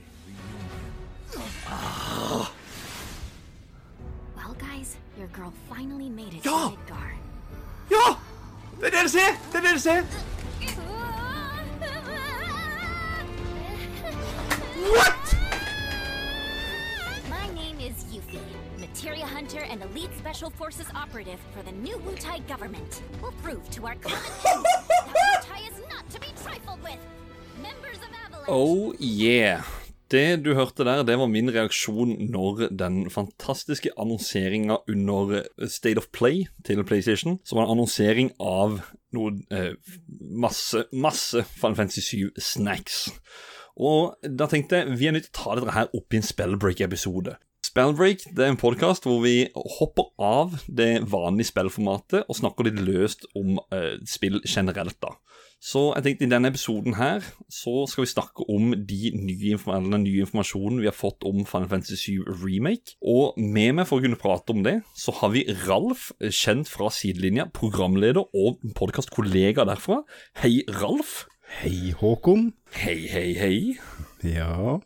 Well, guys, your girl finally made it Ja! to Midgar. Ja! Det det det ser! Det er det det! What?! My name is Yuffie, Materia Hunter and Elite Special Forces operative for the new Wutai government. We'll prove to our common enemy that Wutai is not to be trifled with. Members of Avalanche. Oh yeah. Det du hørte der, det var min reaksjon når den fantastiske annonseringa under State of Play til PlayStation, som var en annonsering av noe eh, masse, masse Final Fantasy 7 snacks. Og da tenkte jeg vi er nødt til å ta dette her opp i en Spellbreak-episode. Spellbreak det er en podkast hvor vi hopper av det vanlige spillformatet og snakker litt løst om eh, spill generelt. da. Så jeg tenkte i denne episoden her så skal vi snakke om de nye, den nye informasjonen vi har fått om Final Fantasy 7 Remake. Og med meg for å kunne prate om det, så har vi Ralf, kjent fra sidelinja, programleder og podkastkollega derfra. Hei, Ralf. Hei, Håkon. Hei, hei, hei. Ja.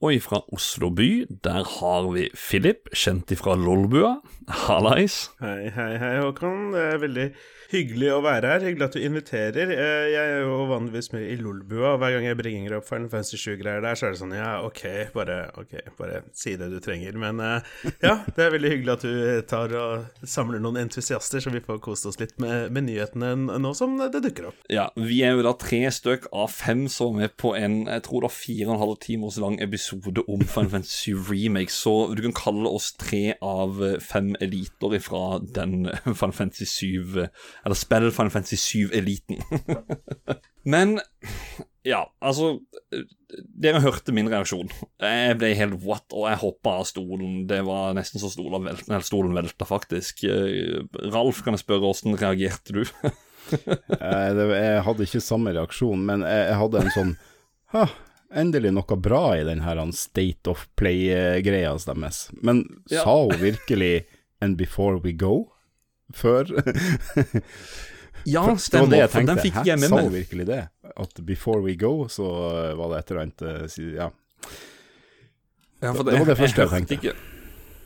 Og fra Oslo by, der har vi Philip, kjent ifra Lolbua. Hallais. Hei, hei, hei, Håkon. Det er veldig hyggelig å være her. Hyggelig at du inviterer. Eh, Jeg er jo vanligvis med i Lolbua, og hver gang jeg bringer opp Final Fantasy 7-greier der, så er det sånn ja, ok, bare, okay, bare si det du trenger. Men eh, ja, det er veldig hyggelig at du tar og samler noen entusiaster, så vi får kost oss litt med, med nyhetene nå som det dukker opp. Ja, vi er jo da tre stykk av fem som er på en jeg tror det er fire og en halv timers lang episode om Final Fantasy 7 Remake, så du kan kalle oss tre av fem eliter fra den Final Fantasy 7 Eller spiller Final Fantasy 7-eliten. Men ja, altså Dere hørte min reaksjon. Jeg ble helt what, og jeg hoppa av stolen. Det var nesten så stolen velta, stolen velta, faktisk. Eh, Ralf, kan jeg spørre, åssen reagerte du? Eh, jeg hadde ikke samme reaksjon, men jeg, hadde en sånn Ha, endelig noe bra i den her State of Play-greia deres. Men Ja. sa hun virkelig 'And before we go' før? Ja, det stemmer. det for den fikk jeg med sa hun virkelig det? At 'before we go', så var det et eller annet eh, Ja. Ja, for Det var det første jeg hørte tenkte. Ikke,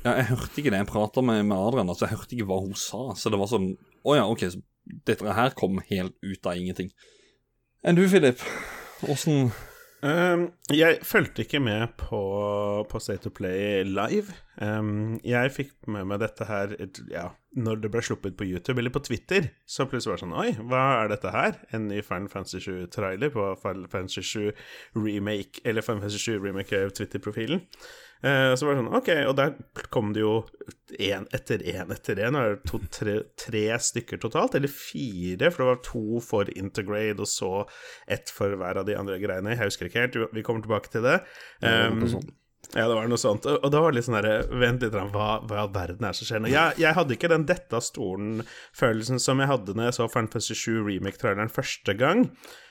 ja, jeg hørte ikke det. Jeg prata med, med Adrian, altså jeg hørte ikke hva hun sa. Så det var sånn Å ja, OK, dette her kom helt ut av ingenting. Enn du, Philip? Åssen Um, jeg fulgte ikke med på, på State of Play live. Um, jeg fikk med meg dette her ja, når det ble sluppet på YouTube eller på Twitter. Så plutselig var det sånn Oi, hva er dette her? En ny Final Fantasy 7-trailer på Final Fantasy 7 Remake, eller Final Fantasy 7 Remake av Twitter-profilen. Uh, så var det sånn Ok, og der kom det jo én etter én etter én. Er det to, tre, tre stykker totalt? Eller fire? For det var to for Intergrade, og så ett for hver av de andre greiene. Jeg husker ikke helt. Vi kommer tilbake til det. Um, ja, det var noe sånt. Og, da var det litt sånn derre Vent litt, hva, hva i all verden er som skjer nå? Jeg, jeg hadde ikke den dette av stolen-følelsen som jeg hadde når jeg så Final Fantasy 7 Remake-traileren første gang.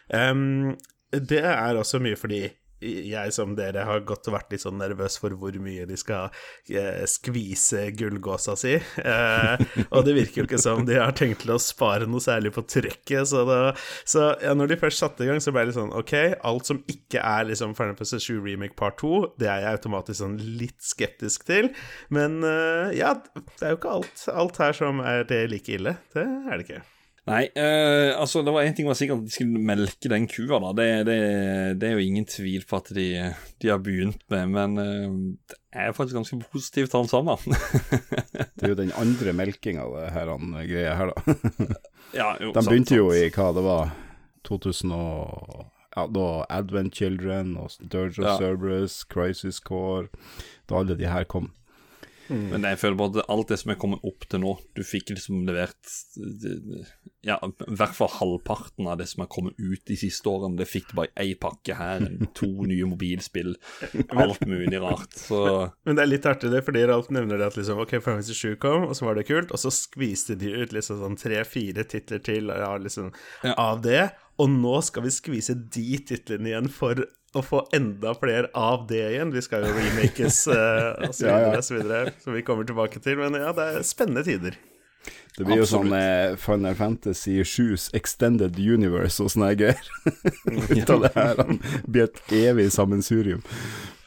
Um, det er også mye fordi jeg som dere har og vært litt sånn nervøs for hvor mye de skal eh, skvise gullgåsa si. Eh, og det virker jo ikke som de har tenkt til å spare noe særlig på trykket. Så, da, så ja, når de først satte i gang, så ble det litt sånn Ok, alt som ikke er liksom Final Fantasy 7 Remake Part 2, det er jeg automatisk sånn litt skeptisk til. Men eh, ja, det er jo ikke alt, alt her som er det like ille. Det er det ikke. Nei, uh, altså det var én ting var sikkert at de skulle melke den kua, da. Det, det, det er jo ingen tvil på at de, de har begynt med, men uh, det er faktisk ganske positivt alt sammen. Det er jo den andre melkinga av det her han, greia her, da. ja, jo, De sant, begynte jo i hva det var 2000 og ja, da Advent Children og Dirge of Ja. Cerberus, Crisis Core Da alle de her kom. Men jeg føler bare at alt det som er kommet opp til nå Du fikk liksom levert Ja, i hvert fall halvparten av det som er kommet ut de siste årene. Det fikk du bare i ei pakke her. To nye mobilspill. Alt mulig rart. Så Men det er litt artig, det, fordi Ralf nevner det at liksom, ok, Fantasy 7 kom, og så var det kult, og så skviste de ut liksom sånn tre-fire titler til ja, liksom, av det, og nå skal vi skvise de titlene igjen for å få enda flere av det igjen. Vi skal jo remakes uh, og så Ja, videre, ja. som vi kommer tilbake til, men ja, det er spennende tider. Det blir jo sånn eh, Final Fantasy 7's Extended Universe og sånne her greier. Ut av det her. Han blir et evig sammensurium.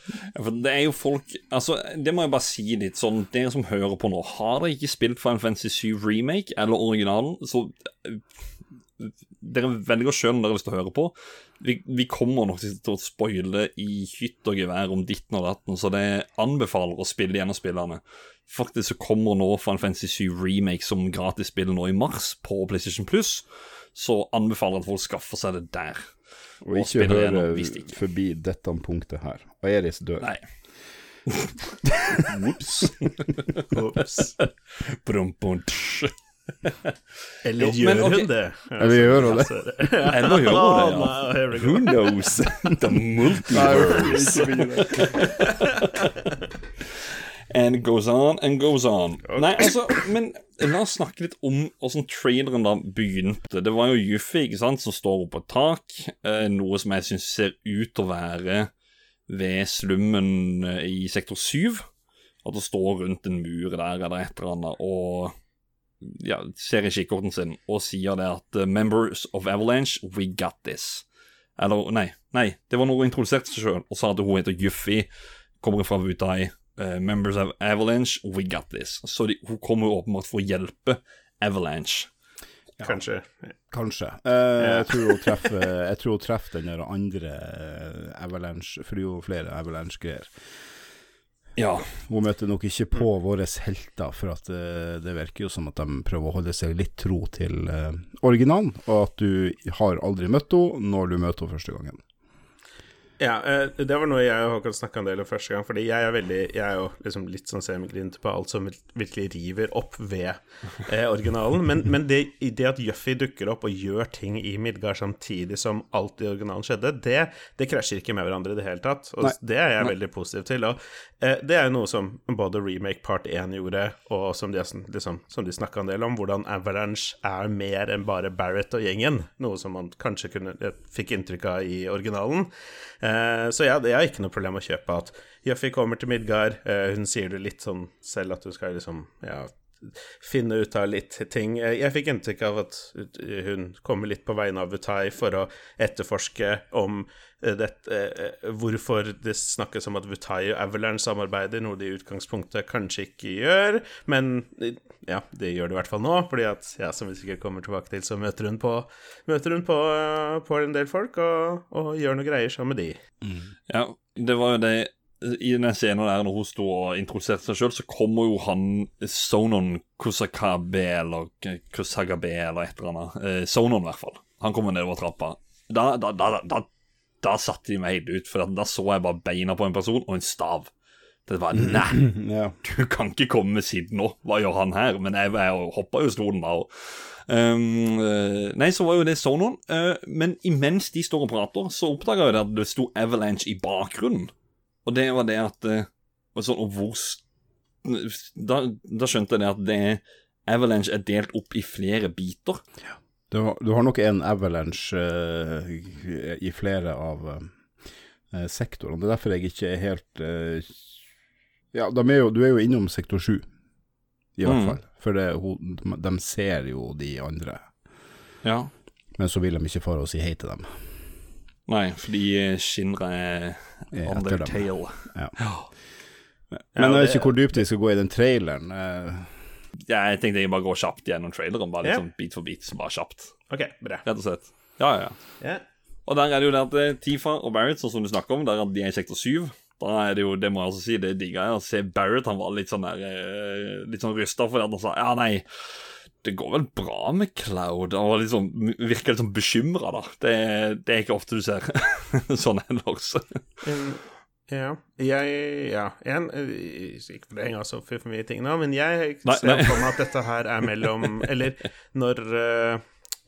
Ja, for det er jo folk Altså, det må jeg bare si litt sånn Dere som hører på nå, har dere ikke spilt Final Fantasy 7 Remake eller originalen, så eh, Dere velger sjøl om dere har lyst til å høre på. Vi, vi kommer nok til å spoile i hytt og gevær om ditten og datten, så det anbefaler å spille gjennom spillene. Faktisk så kommer nå Final Fantasy 7 Remake som gratisspill nå i mars på PlayStation Plus, så anbefaler at folk skaffer seg det der. Og Og ikke høre ikke. forbi dette punktet her. Og Eris dør. Nei. Ops. Ops. Eller Jo, gjør men, ok. hun det? Eller gjør hun det? Eller gjør hun det, ja. Who knows? The multiverse. And goes on and goes on. Nei, altså, men la oss snakke litt om åssen traileren da begynte. Det var jo Yuffie ikke sant, som står oppe på et tak, eh, noe som jeg syns ser ut til å være ved slummen eh, i sektor 7. At det står rundt en mur der eller et eller annet og ja, ser i kikkerten sin og sier det at eh, 'Members of Avalanche, we got this'. Eller nei, nei, det var noe hun introduserte seg sjøl og sa at hun heter Yuffie, kommer fra Wutai. Uh, 'Members of Avalanche, we got this'. Så de, hun kommer åpenbart for å hjelpe Avalanche. Kanskje. Kanskje. Eh, jeg, tror hun treffer, jeg tror hun treffer den der andre eh, Avalanche, for det er jo flere Avalanche-greier. Ja, Hun møter nok ikke på våre helter, for at eh, det virker jo som at de prøver å holde seg litt tro til eh, originalen, og at du har aldri møtt henne når du møter henne første gangen. Ja, eh, det var noe jeg og Håkon snakka en del om første gang, fordi jeg er veldig Jeg er jo liksom litt sånn semigrinte på alt som virkelig river opp ved eh, originalen. Men, men det, det at Juffy dukker opp og gjør ting i Midgard samtidig som alt i originalen skjedde, det, det krasjer ikke med hverandre i det hele tatt. Og Nei. det er jeg veldig positiv til. Og eh, det er jo noe som både remake part 1 gjorde, og som de, liksom, som de snakka en del om, hvordan Avalanche er mer enn bare Barrett og gjengen. Noe som man kanskje kunne, fikk inntrykk av i originalen. Eh, så jeg, jeg har ikke noe problem med å kjøpe at Jøffi kommer til Midgard. Eh, hun sier det litt sånn selv at du skal liksom ja, finne ut av litt ting. Eh, Jeg fikk inntrykk av at hun kommer litt på vegne av Butai for å etterforske om eh, dette, eh, hvorfor det snakkes om at Butai og Avalanche samarbeider, noe de i utgangspunktet kanskje ikke gjør. Men eh, ja, det gjør det i hvert fall nå, fordi at, ja, som vi sikkert kommer tilbake til, så møter hun på, møter hun på, eh, på en del folk og, og gjør noe greier sammen med de. Ja, det var jo det I den scenen der når hun sto og introduserte seg sjøl, så kommer jo han Sonon Kusakabe eller Kusagabe eller et eller annet. Eh, Sonon, i hvert fall. Han kommer nedover trappa. Da, da, da, da, da, satte de meg helt ut, for da så jeg bare beina på en person og en stav. Det var Nei, Ja. du kan ikke komme med siden nå. Hva gjør han her? Men jeg, jeg hoppa jo stolen da. Og, um, eh, nei, så var jo det Sonon. Uh, men imens de står og prater, så oppdaga jeg at det sto Avalanche i bakgrunnen. Og det var det at eh, og sånn, og hvor da, da skjønte jeg det at det Avalanche er delt opp i flere biter. Du, har, du har nok en Avalanche uh, i flere av uh, sektorene. Det er derfor jeg ikke er helt uh, Ja, er jo, du er jo innom sektor 7, i hvert Mm. fall. For det, hun, de ser jo de andre. Ja. Men så vil de ikke fare og si hei til dem. Nei, fordi eh, Shinra er Er on their dem. tail. Ja. Men jeg vet ikke hvor dypt vi skal gå i den traileren. eh, Ja, jeg tenkte jeg bare går kjapt gjennom traileren, bare litt sånn bit for bit, bare kjapt. OK, bra. Rett og slett. Ja, ja, ja. Ja. Og der er det jo det at eh, Tifa og Barrett, sånn som du snakker om, der at de er i sektor 7. Da er det jo, det må jeg altså si, det digga jeg. Å se Barrett, han var litt sånn der Litt sånn rysta fordi at han sa ja, nei, det går vel bra med Cloud. Han sånn, virka litt sånn bekymra, da. Det, det er ikke ofte du ser sånn ellers. Um, ja. Jeg Ja, en eh, Ikke for det henger så for mye ting nå, men jeg Nei, ser for meg at dette her er mellom Eller når uh,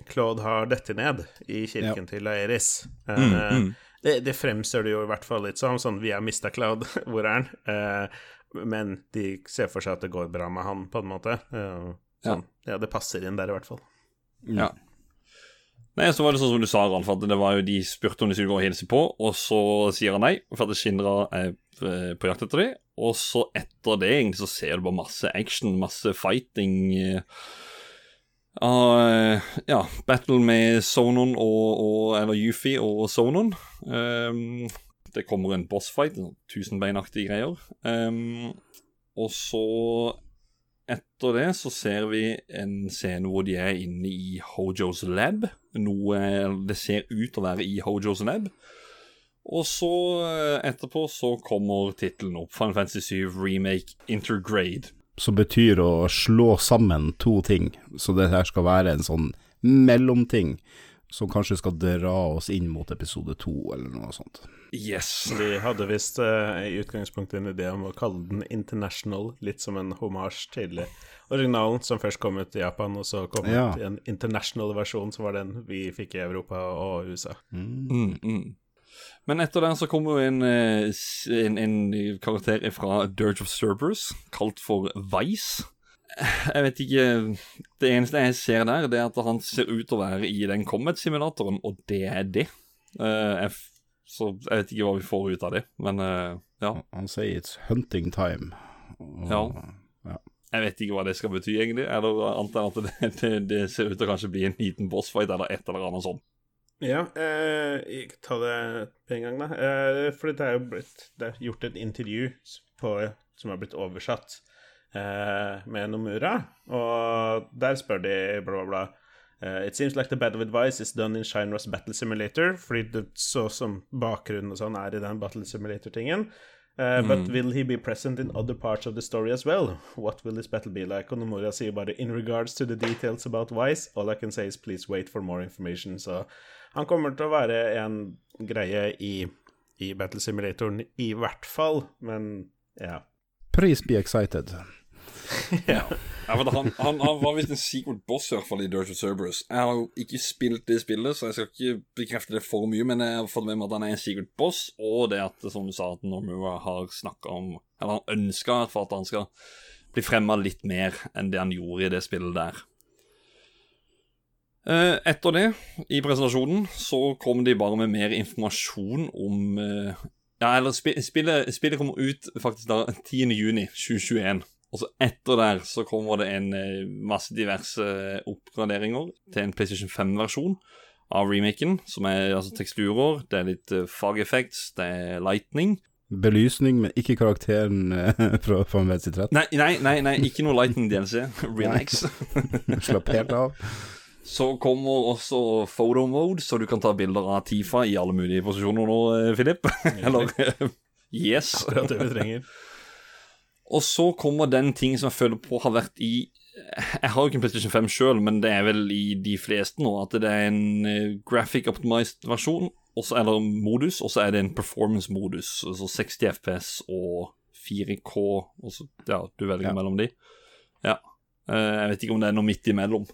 Claude har dette ned i kirken til Aeris. Uh, mm. Det, det fremstår det jo i hvert fall litt som. Sånn, vi har mista Cloud, hvor er han? Uh, men de ser for seg at det går bra med han, på en måte. Eh, sånn. ja. det passer inn der, i hvert fall. Ja. Nei, så var det sånn som du sa, Ralf, at det var jo de spurte om de skulle gå og hilse på, og så sier han nei, for at Shinra er eh, på jakt etter dem. Og så etter det egentlig så ser du bare masse action, masse fighting. Uh, ja, battle med Sonon og, og Eller Yuffie og Sonon. Um, Det kommer en bossfight, sånn tusenbeinaktige greier. Um, og så etter det så ser vi en scene hvor de er inne i Hojos lab. Noe det ser ut til å være i Hojos lab. Og så eh, etterpå så kommer tittelen opp. Final Fantasy 7 Remake Intergrade. Som betyr å slå sammen to ting. Så det her skal være en sånn mellomting som kanskje skal dra oss inn mot episode to, eller noe sånt. Yes. De hadde visst uh, i utgangspunktet en idé om å kalle den International, litt som en homasj til originalen, som først kom ut i Japan, og så kom Ja. ut i en international versjon, som var den vi fikk i Europa og USA. Mm, mm. Men etter den så kommer jo en, eh, en, en karakter fra Dirge of Servers, kalt for Vice. Jeg vet ikke Det eneste jeg ser der, det er at han ser ut til å være i den Comet-simulatoren, og det er det. Eh, jeg, f- så jeg vet ikke hva vi får ut av det, men eh, ja. Han sier 'it's hunting time'. Og, Ja. Jeg vet ikke hva det skal bety, egentlig. Eller annet enn at det, det, det ser ut til å kanskje bli en liten bossfight eller et eller annet sånt. Ja, eh, jeg ta det på en gang, da. Eh, for det er jo blitt det er gjort et intervju på, som har blitt oversatt eh, med Nomura, og der spør de bla, bla, bla. Eh, It seems like the battle advice is done in Shinras Battle Simulator, fordi det så som bakgrunnen og sånn er i den Battle Simulator-tingen. Eh, But will he be present in other parts of the story as well? What will this battle be like? Og Nomura sier bare In regards to the details about Wise, all I can say is please wait for more information. Så han kommer til å være en greie i, i Battle Simulatoren, i hvert fall, men ja. Please be excited. Ja, for han, han, han var visst en secret boss i hvert fall i of Cerberus. Jeg har jo ikke spilt det spillet, så jeg skal ikke bekrefte det for mye, men jeg har fått med meg at han er en secret boss, og det at, som du sa, at Nomura har snakka om Eller han ønska at han skal bli fremma litt mer enn det han gjorde i det spillet der. Eh, Etter det, i presentasjonen, så kom de bare med mer informasjon om eh, Ja, eller spillet, spillet kommer ut faktisk da 10. juni 2021. Og så etter der så kommer det en eh, masse diverse eh, oppgraderinger til en PlayStation 5-versjon av remaken, som er altså teksturer, det er litt fog effects, det er lightning. Belysning, men ikke karakteren eh, fra Final Fantasy 13. Nei, nei, nei, nei ikke noe lightning DLC. Relax. Slapp helt av. Så kommer også photo mode, så du kan ta bilder av Tifa i alle mulige posisjoner nå, Filip. Philip. Eller eh, Yes. Akkurat det vi trenger. Og så kommer den ting som jeg føler på har vært i Jeg har jo ikke en PlayStation 5 sjøl, men det er vel i de fleste nå at det er en eh, graphic optimized versjon, også, eller modus, og så er det en performance-modus. Altså 60 FPS og 4K, og så Ja, du velger Ja. mellom de. Ja. Eh, Jeg vet ikke om det er noe midt imellom.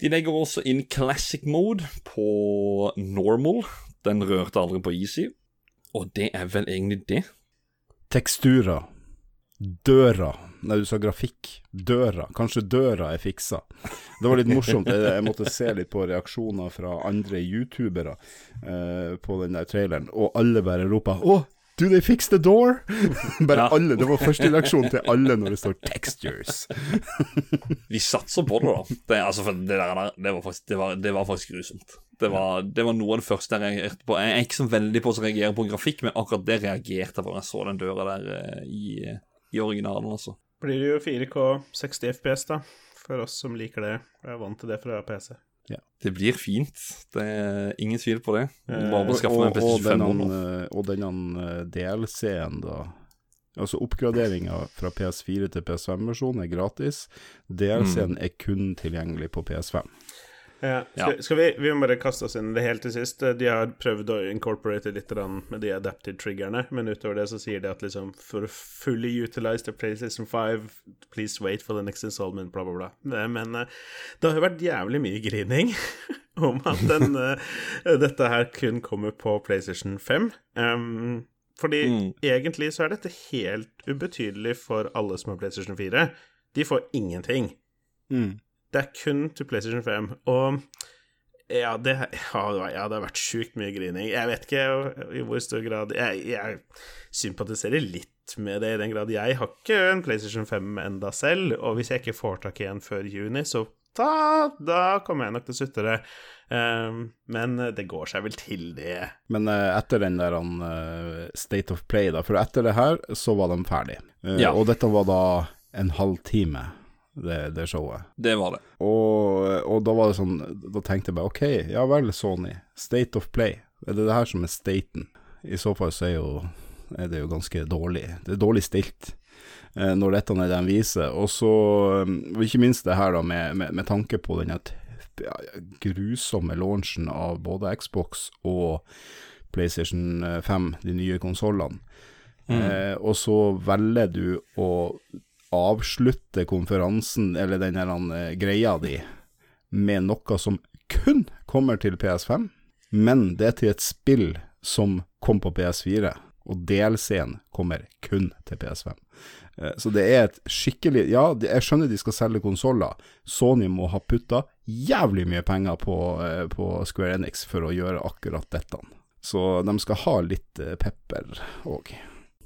De legger også inn classic mode på normal. Den rørte aldri på easy. Og det er vel egentlig det. Teksturer. Døra. Nei, du sa grafikk. Døra. Kanskje døra er fiksa. Det var litt morsomt. Jeg, måtte se litt på reaksjoner fra andre youtubere eh, på den der traileren, og alle bare roper 'Å, do they fix the door?' bare Ja. alle. Det var første reaksjon til alle når det står 'textures'. Vi satser på det, da. Det, altså, det, der, det, var faktisk, det, var, det var faktisk grusomt. Det var, det var noe av det første jeg reagerte på. Jeg er ikke så veldig på å reagere på grafikk, men akkurat det reagerte jeg på da jeg så den døra der eh, i, i originalen, altså. Blir det jo 4K 60 FPS, da, for oss som liker det. Jeg er vant til det fra PC. Det blir fint. Det er ingen tvil på det. Bare Eh, skaffe meg og, og denne, eh, og denne eh, DLC-en, da. Altså oppgraderinga fra PS4 til PS5-versjonen er gratis. DLC-en Mm. er kun tilgjengelig på PS5. Ja, skal, skal vi, vi må bare kaste oss inn i det helt til sist. De har prøvd å incorporate litt med de adapted triggerne, men utover det så sier de at liksom for fully utilize the PlayStation 5, please wait for the next installment, bla, bla, bla. Men eh, det har jo vært jævlig mye grining om at den, eh, dette her kun kommer på PlayStation 5. Um, fordi Mm. egentlig så er dette helt ubetydelig for alle som har PlayStation 4. De får ingenting. Det er kun til PlayStation 5. Og ja, det, ja, det har vært sjukt mye grining. Jeg vet ikke i hvor stor grad Jeg, jeg sympatiserer litt med det, i den grad jeg har ikke en PlayStation 5 enda selv, og hvis jeg ikke får tak i en før juni, så da, da kommer jeg nok til å sutre. Um, men det går seg vel til, det. Men eh, etter den der eh, State of Play, da, for etter det her så var de ferdig. Eh, Ja. Og dette var da en halvtime, det, det showet. Det var det. Og, og da var det sånn Da tenkte jeg bare OK, ja vel, Sony. State of Play. Er det det her som er staten? I så fall så er, jo, er det jo ganske dårlig. Det er dårlig stilt eh, når dette er det de viser. Og så um, og ikke minst det her da med, med, med tanke på den grusomme launchen av både Xbox og PlayStation 5, de nye konsollene. Eh, og så velger du å avslutte konferansen, eller den her eh, greia di, med noe som kun kommer til PS5, men det er til et spill som kom på PS4, og DLC-en kommer kun til PS5. Eh, Så det er et skikkelig Ja, jeg skjønner de skal selge konsoller. Sony må ha putta jævlig mye penger på, eh, på Square Enix for å gjøre akkurat dette. Så de skal ha litt pepper òg.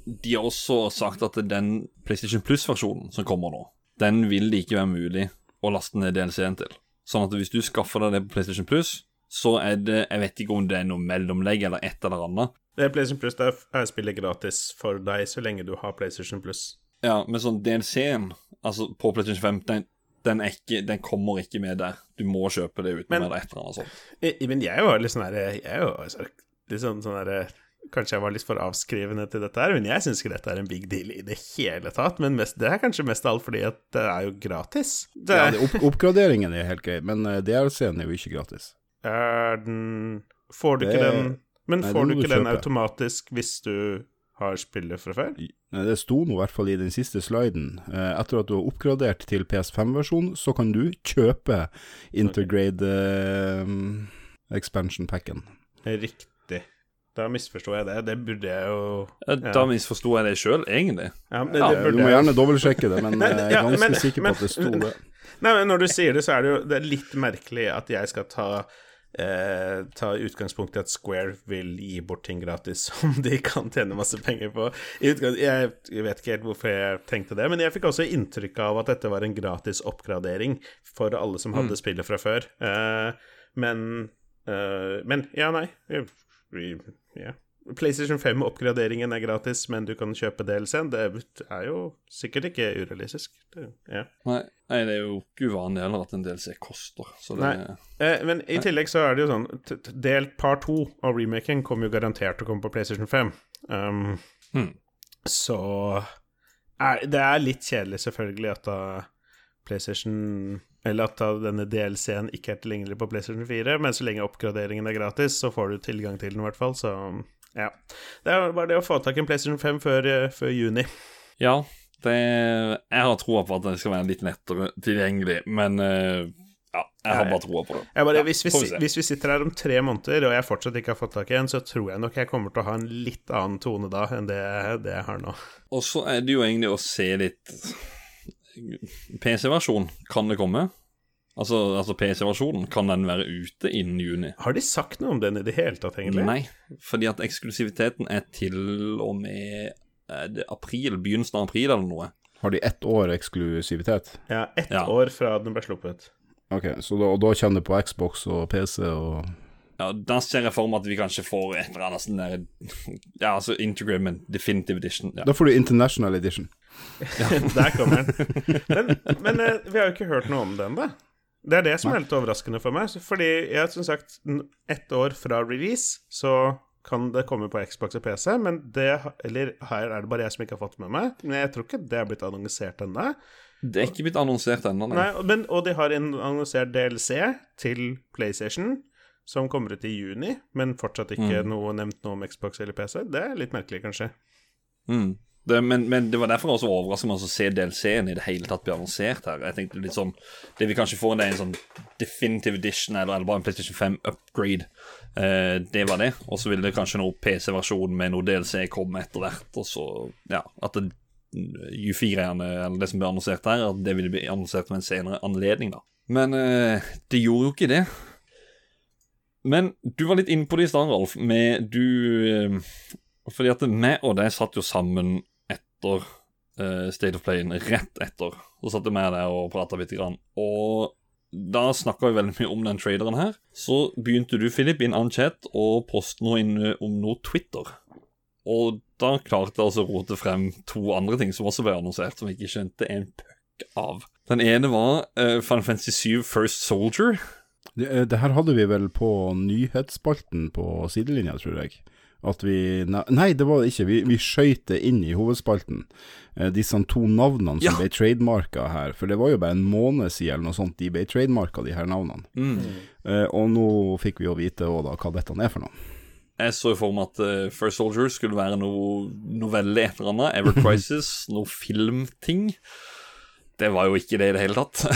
De har også sagt at den PlayStation Plus-versjonen som kommer nå, den vil det ikke være mulig å laste ned DLC-en til. Sånn at hvis du skaffer deg det på PlayStation Plus, så er det Jeg vet ikke om det er noe mellomlegg eller et eller annet. Det er PlayStation Plus der er spillet gratis for deg så lenge du har PlayStation Plus. Ja, men sånn DLC-en altså på PlayStation 5, den, den, er ikke, den kommer ikke med der. Du må kjøpe det uten Men- eller et eller annet sånt. Men jeg var litt sånn herre Jeg er jo altså, litt sånn, sånn her Kanskje jeg var litt for avskrivende til dette her, men jeg syns ikke dette er en big deal i det hele tatt. Men mest, det er kanskje mest av alt fordi at det er jo gratis. Det Ja, det, opp, oppgraderingen er helt grei, men eh, DLC-en er jo ikke gratis. er den Får du Det- ikke den Men Nei, får du ikke du den automatisk hvis du har spillet fra før? Det sto nå i hvert fall i den siste sliden. Eh, Etter at du har oppgradert til PS5-versjon, så kan du kjøpe Intergrade uh, expansion packen. Riktig. Da misforsto jeg det. Det burde jeg jo Ja, Da misforsto jeg det sjøl, egentlig. ja, men Ja, det Du må gjerne dobbeltsjekke det, men jeg er ganske men- sikker på men- at det sto det. Nei, men når du sier det, så er det jo det er litt merkelig at jeg skal ta eh, ta utgangspunkt i at Square vil gi bort ting gratis som de kan tjene masse penger på. Jeg, jeg vet ikke helt hvorfor jeg tenkte det, men jeg fikk også inntrykk av at dette var en gratis oppgradering for alle som hadde spillet fra før. Eh, men eh, Men ja, nei. Ja. PlayStation 5-oppgraderingen er gratis, men du kan kjøpe DLC-en. Det er jo sikkert ikke urealistisk. Det, ja. Nei, nei, det er jo ikke uvanlig heller at en DLC koster. Så det Nei. Eh, men i tillegg så er det jo sånn t- t- Del par to av remaken kommer jo garantert til å komme på PlayStation 5. Um, Hmm. Så er, Det er litt kjedelig, selvfølgelig, at da PlayStation Eller at denne DLC-en ikke er tilgjengelig på PlayStation 4, men så lenge oppgraderingen er gratis, så får du tilgang til den, i hvert fall. Så ja. Det er bare det å få tak i en PlayStation 5 før, eh, før juni. Ja, det, jeg har troa på at den skal være litt lettere tilgjengelig, men eh, ja, jeg har bare troa på det. Bare, Ja, hvis, vi, vi hvis vi sitter her om tre måneder, og jeg fortsatt ikke har fått tak i en, så tror jeg nok jeg kommer til å ha en litt annen tone da enn det, det jeg har nå. Og så er det jo egentlig å se litt PC-versjon, kan det komme? Altså, altså PC-versjonen, kan den være ute innen juni? Har de sagt noe om den i det hele tatt, egentlig? Nei, fordi at eksklusiviteten er til og med er det april, begynnelsen av april eller noe. Har de ett år eksklusivitet? Ja, ett Ja. år fra den ble sluppet. Ok, så da, og da kjenner du på Xbox og PC og Ja, Da ser jeg for meg at vi kanskje får et eller annet sånn der Ja, altså Integrament Definitive Edition. Ja. Da får du International Edition. Der kommer den. Men, men eh, vi har jo ikke hørt noe om den, da. Det er det som er litt overraskende for meg. Fordi jeg som sagt ett år fra release, så kan det komme på Xbox og PC, men det Eller her er det bare jeg som ikke har fått med meg. Men jeg tror ikke det er blitt annonsert ennå. Det er ikke blitt annonsert ennå, nei. Nei, men, og de har en annonsert DLC til PlayStation, som kommer ut i juni, men fortsatt ikke noe nevnt noe om Xbox eller PC. Det er litt merkelig, kanskje. Mm. Det, men, men det var derfor også med å se DLC-en i det hele tatt bli annonsert her. Jeg tenkte litt sånn Det vi kanskje får, det er en sånn definitive edition eller, eller bare en PlayStation 5 upgrade. Eh, det var det. Og så vil det kanskje noe PC-versjon med noe DLC komme etter hvert. Og så, ja At det U4-ene, eller det som ble annonsert her, at det ville bli annonsert med en senere anledning, da. Men eh, det gjorde jo ikke det. Men du var litt inne på det i stad, Ralf, med du eh, Fordi at vi og deg satt jo sammen etter uh, State of Play, rett etter. Så satt jeg med der og prata bitte grann. Og da snakka vi veldig mye om den traderen her. Så begynte du, Philip, i en annen chat å poste noe inn om noe Twitter. Og da klarte jeg altså å rote frem to andre ting som også ble annonsert, som jeg ikke skjønte en puck av. Den ene var uh, Final Fantasy 7 First Soldier. Det, eh, det her hadde vi vel på nyhetsspalten på sidelinja, tror jeg. At vi Nei, det var det ikke. Vi, vi skøyt det inn i hovedspalten. Eh, disse to navnene som Ja. ble trademarka her. For det var jo bare en måned siden eller noe sånt de ble trademarka, de her navnene. Eh, og nå fikk vi jo vite da hva dette er for noe. Jeg så for meg at uh, First Soldier skulle være noe novelle et eller annet. Ever Crisis, noe filmting. Det var jo ikke det i det hele tatt.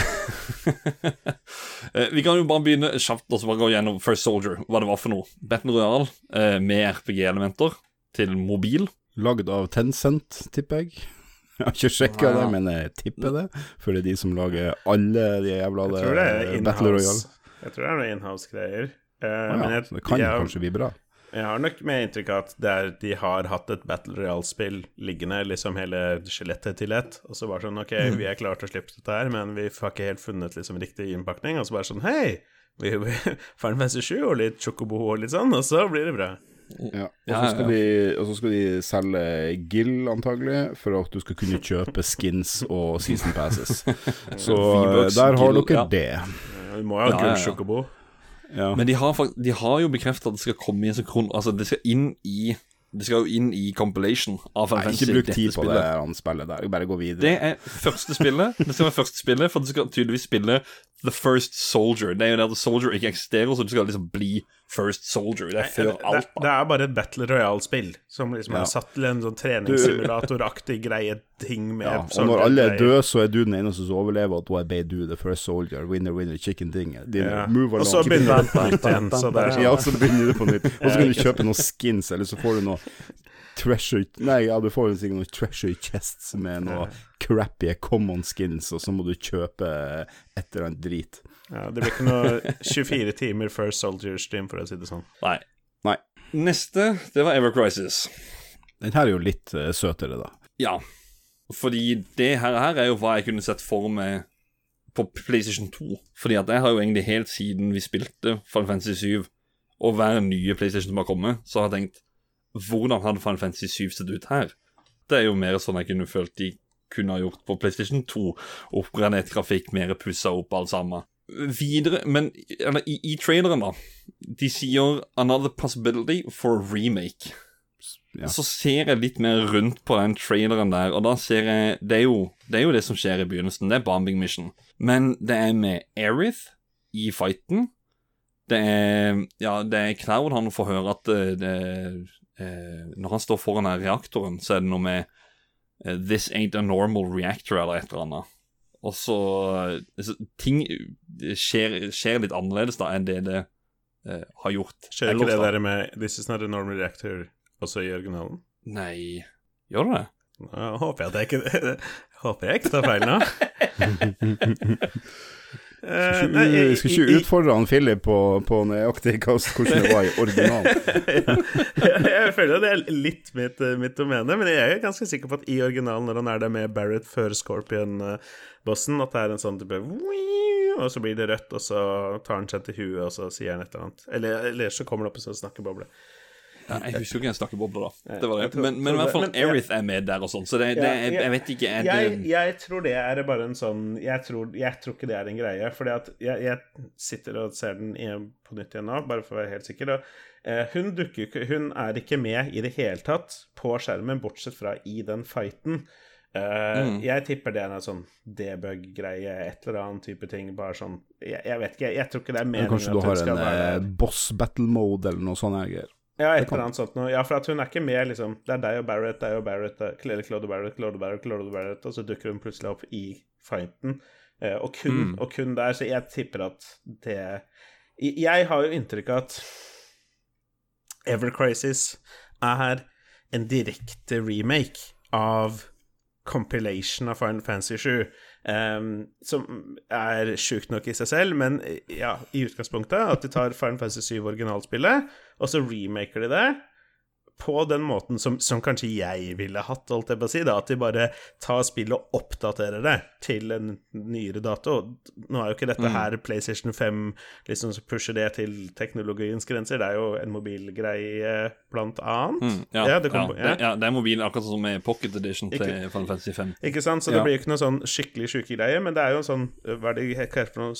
Eh, vi kan jo bare begynne kjapt og så bare gå gjennom First Soldier, hva det var for noe. Battle Royale eh, med RPG-elementer til mobil. Lagd av Tencent, tipper jeg. Jeg har ikke sjekka det, men jeg tipper det. For det er de som lager alle de jævla eh, Battle Royale. Jeg tror det er noe inhouse-greier. Uh, Ah, ja, jeg, det kan jeg, kanskje bli bra. Jeg har nok med inntrykk av at det er, de har hatt et Battle Royale-spill liggende, liksom hele skjelettet til ett, og så bare sånn Ok, Mm. vi er klare til å slippe dette her, men vi har ikke helt funnet liksom riktig innpakning, og så bare sånn Hei! Vi, vi Final Fantasy 7 og litt Chocobo og litt sånn, og så blir det bra. Ja. Og så skal, ja. skal de selge Gill, antagelig, for at du skal kunne kjøpe skins og season passes. Så der har dere ja. det. Eh, Vi må jo ha Ja, gull ja, ja. Men de har, de har jo bekreftet at det skal komme i en sånn. Altså, det skal inn i Det skal jo inn i compilation av Final Fantasy. ikke bruk tid på spillet. det han spillet der, bare gå videre. Det er første spillet. Det skal være første spillet, for du skal tydeligvis spille The First Soldier. Det er jo der The Soldier ikke eksisterer, så du skal liksom bli First Soldier. Det er før det, alt. det er bare et Battle Royale-spill som liksom Ja. er satt til en sånn treningssimulatoraktig greie ting med Ja, og når alle er døde, så er du den eneste som overlever, og da er Bay du the first soldier. Winner, winner, chicken dinner. Ja. Og så begynner det på nytt igjen. Så det Ja, så begynner du på nytt. Og så kan du kjøpe noen skins, eller så får du noe treasure Nei, ja, du får sikkert noen treasure chests med noen crappy common skins, og så må du kjøpe et eller annet drit. Ja, det blir ikke noe 24 timer før Soldier-stream, for å si det sånn. Nei. Nei. Neste, det var Ever Crisis. Den her er jo litt uh, søtere, da. Ja. Fordi det her, her er jo hva jeg kunne sett for meg på PlayStation 2. Fordi at jeg har jo egentlig helt siden vi spilte Final Fantasy 7, og hver nye PlayStation som har kommet, så har jeg tenkt Hvordan hadde Final Fantasy 7 sett ut her? Det er jo mer sånn jeg kunne følt de kunne ha gjort på PlayStation 2. Oppgradert grafikk, mer pussa opp, alt sammen. Videre, men eller, i, i traileren, da. De sier 'another possibility for a remake'. Ja. Så ser jeg litt mer rundt på den traileren der, og da ser jeg Det er jo det, er jo det som skjer i begynnelsen. Det er bombing mission. Men det er med Aerith i fighten. Det er Ja, det er Cloud han får høre at det, det eh, Når han står foran den reaktoren, så er det noe med eh, 'This ain't a normal reactor', eller et eller annet. Og så så Ting skjer, skjer litt annerledes da enn det det eh, har gjort. Skjer ikke det der med 'This is not a normal reactor' også i originalen? Nei Gjør det det? Håper jeg jeg ikke Håper jeg ikke tar feil nå. Eh, Skal nei, jeg, vi skal ikke utfordre han Philip på, på nøyaktig hvordan det var i originalen. jeg føler at det er litt mitt, mitt domene, men jeg er ganske sikker på at i originalen, når han er der med Barrett før Scorpion-bossen, at det er en sånn type Og så blir det rødt, og så tar han seg til huet, og så sier han et eller annet. Eller, eller så kommer det opp en sånn snakkeboble. Ja, jeg husker ikke en snakkeboble, da. Det var det. tror- Men, men i hvert fall Erith. Er med der og sånn, så det, det jeg, jeg- jeg vet ikke er det, Jeg, jeg tror det er bare en sånn Jeg tror, jeg tror ikke det er en greie. Fordi at jeg, jeg sitter og ser den på nytt igjen nå, bare for å være helt sikker. Og, eh, hun dukker ikke Hun er ikke med i det hele tatt på skjermen, bortsett fra i den fighten. Uh, Mm. Jeg tipper det er en sånn debug-greie, et eller annet type ting. Bare sånn Jeg, jeg vet ikke, jeg, jeg tror ikke det er meningen kanskje du har en eh, boss battle mode eller noe sånt her. Ja, et eller annet sånt noe. Ja, for at hun er ikke med, liksom. Det er deg og Barrett, deg og Barrett, eller Claude Barrett, Claude Barrett, Claude Barrett, og så dukker hun plutselig opp i fighten. Eh, og, kun, og kun der, så jeg tipper at det Jeg har jo inntrykk av at Ever Crisis er en direkte remake av compilation av Final Fantasy 7. em, som er sjukt nok i seg selv, men ja, i utgangspunktet at de tar Final Fantasy 7 originalspillet, og så remaker de det på den måten som, som kanskje jeg ville hatt, holdt jeg på å si, da, at de bare tar spillet og oppdaterer det til en nyere dato. Nå er jo ikke dette her PlayStation 5 liksom som pusher det til teknologiens grenser, det er jo en mobilgreie, blant annet. Ja, Ja, ja, det det, kom- ja. ja, det er mobilen akkurat som med Pocket Edition til Ikke- Final Fantasy 5. Ikke sant? Så det blir jo ikke noe sånn skikkelig sjuke greier, men det er jo en sånn Hva er det det heter for noe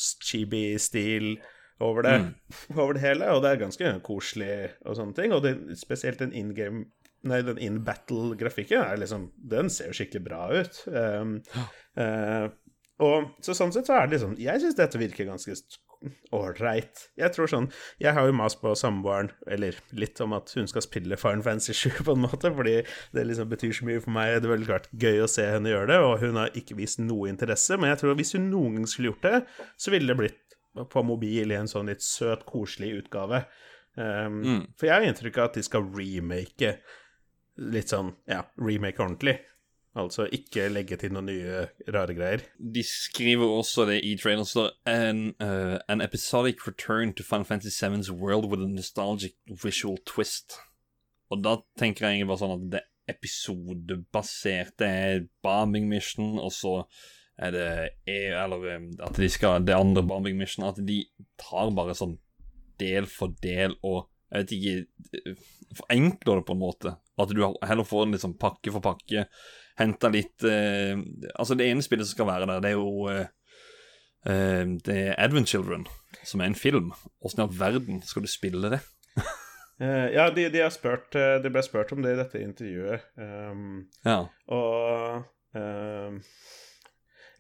chibi-stil over det, over det hele, og det er ganske koselig og sånne ting. Og det, spesielt den in game Nei, den in battle-grafikken er liksom Den ser jo skikkelig bra ut. Um, uh, og så sånn sett så er det liksom Jeg syns dette virker ganske ålreit. Jeg tror sånn Jeg har jo mast på samboeren, eller litt om at hun skal spille Fine Fancy 7 på en måte, fordi det liksom betyr så mye for meg. Det er veldig klart gøy å se henne gjøre det, og hun har ikke vist noe interesse. Men jeg tror at hvis hun noen gang skulle gjort det, så ville det blitt på mobil i en sånn litt søt, koselig utgave. Um, For jeg har inntrykk av at de skal remake litt sånn Ja, remake ordentlig. Altså ikke legge til noen nye rare greier. De skriver også det i traileren står an, uh, an episodic return to Final Fantasy 7's world with a nostalgic visual twist. Og da tenker jeg egentlig bare sånn at det episodebaserte er bombing mission, og så er det EU, Eller um, at de skal Det andre bombing mission. At de tar bare sånn del for del og Jeg vet ikke eh, Forenkler det på en måte. At du heller får en liksom pakke for pakke. Henta litt eh, Altså, det ene spillet som skal være der, det er jo eh, eh, Det er Advent Children, som er en film. Åssen i all verden skal du spille det? Eh, ja, de, de har spurt de, ble spurt om det i dette intervjuet. Um, Ja. Og um,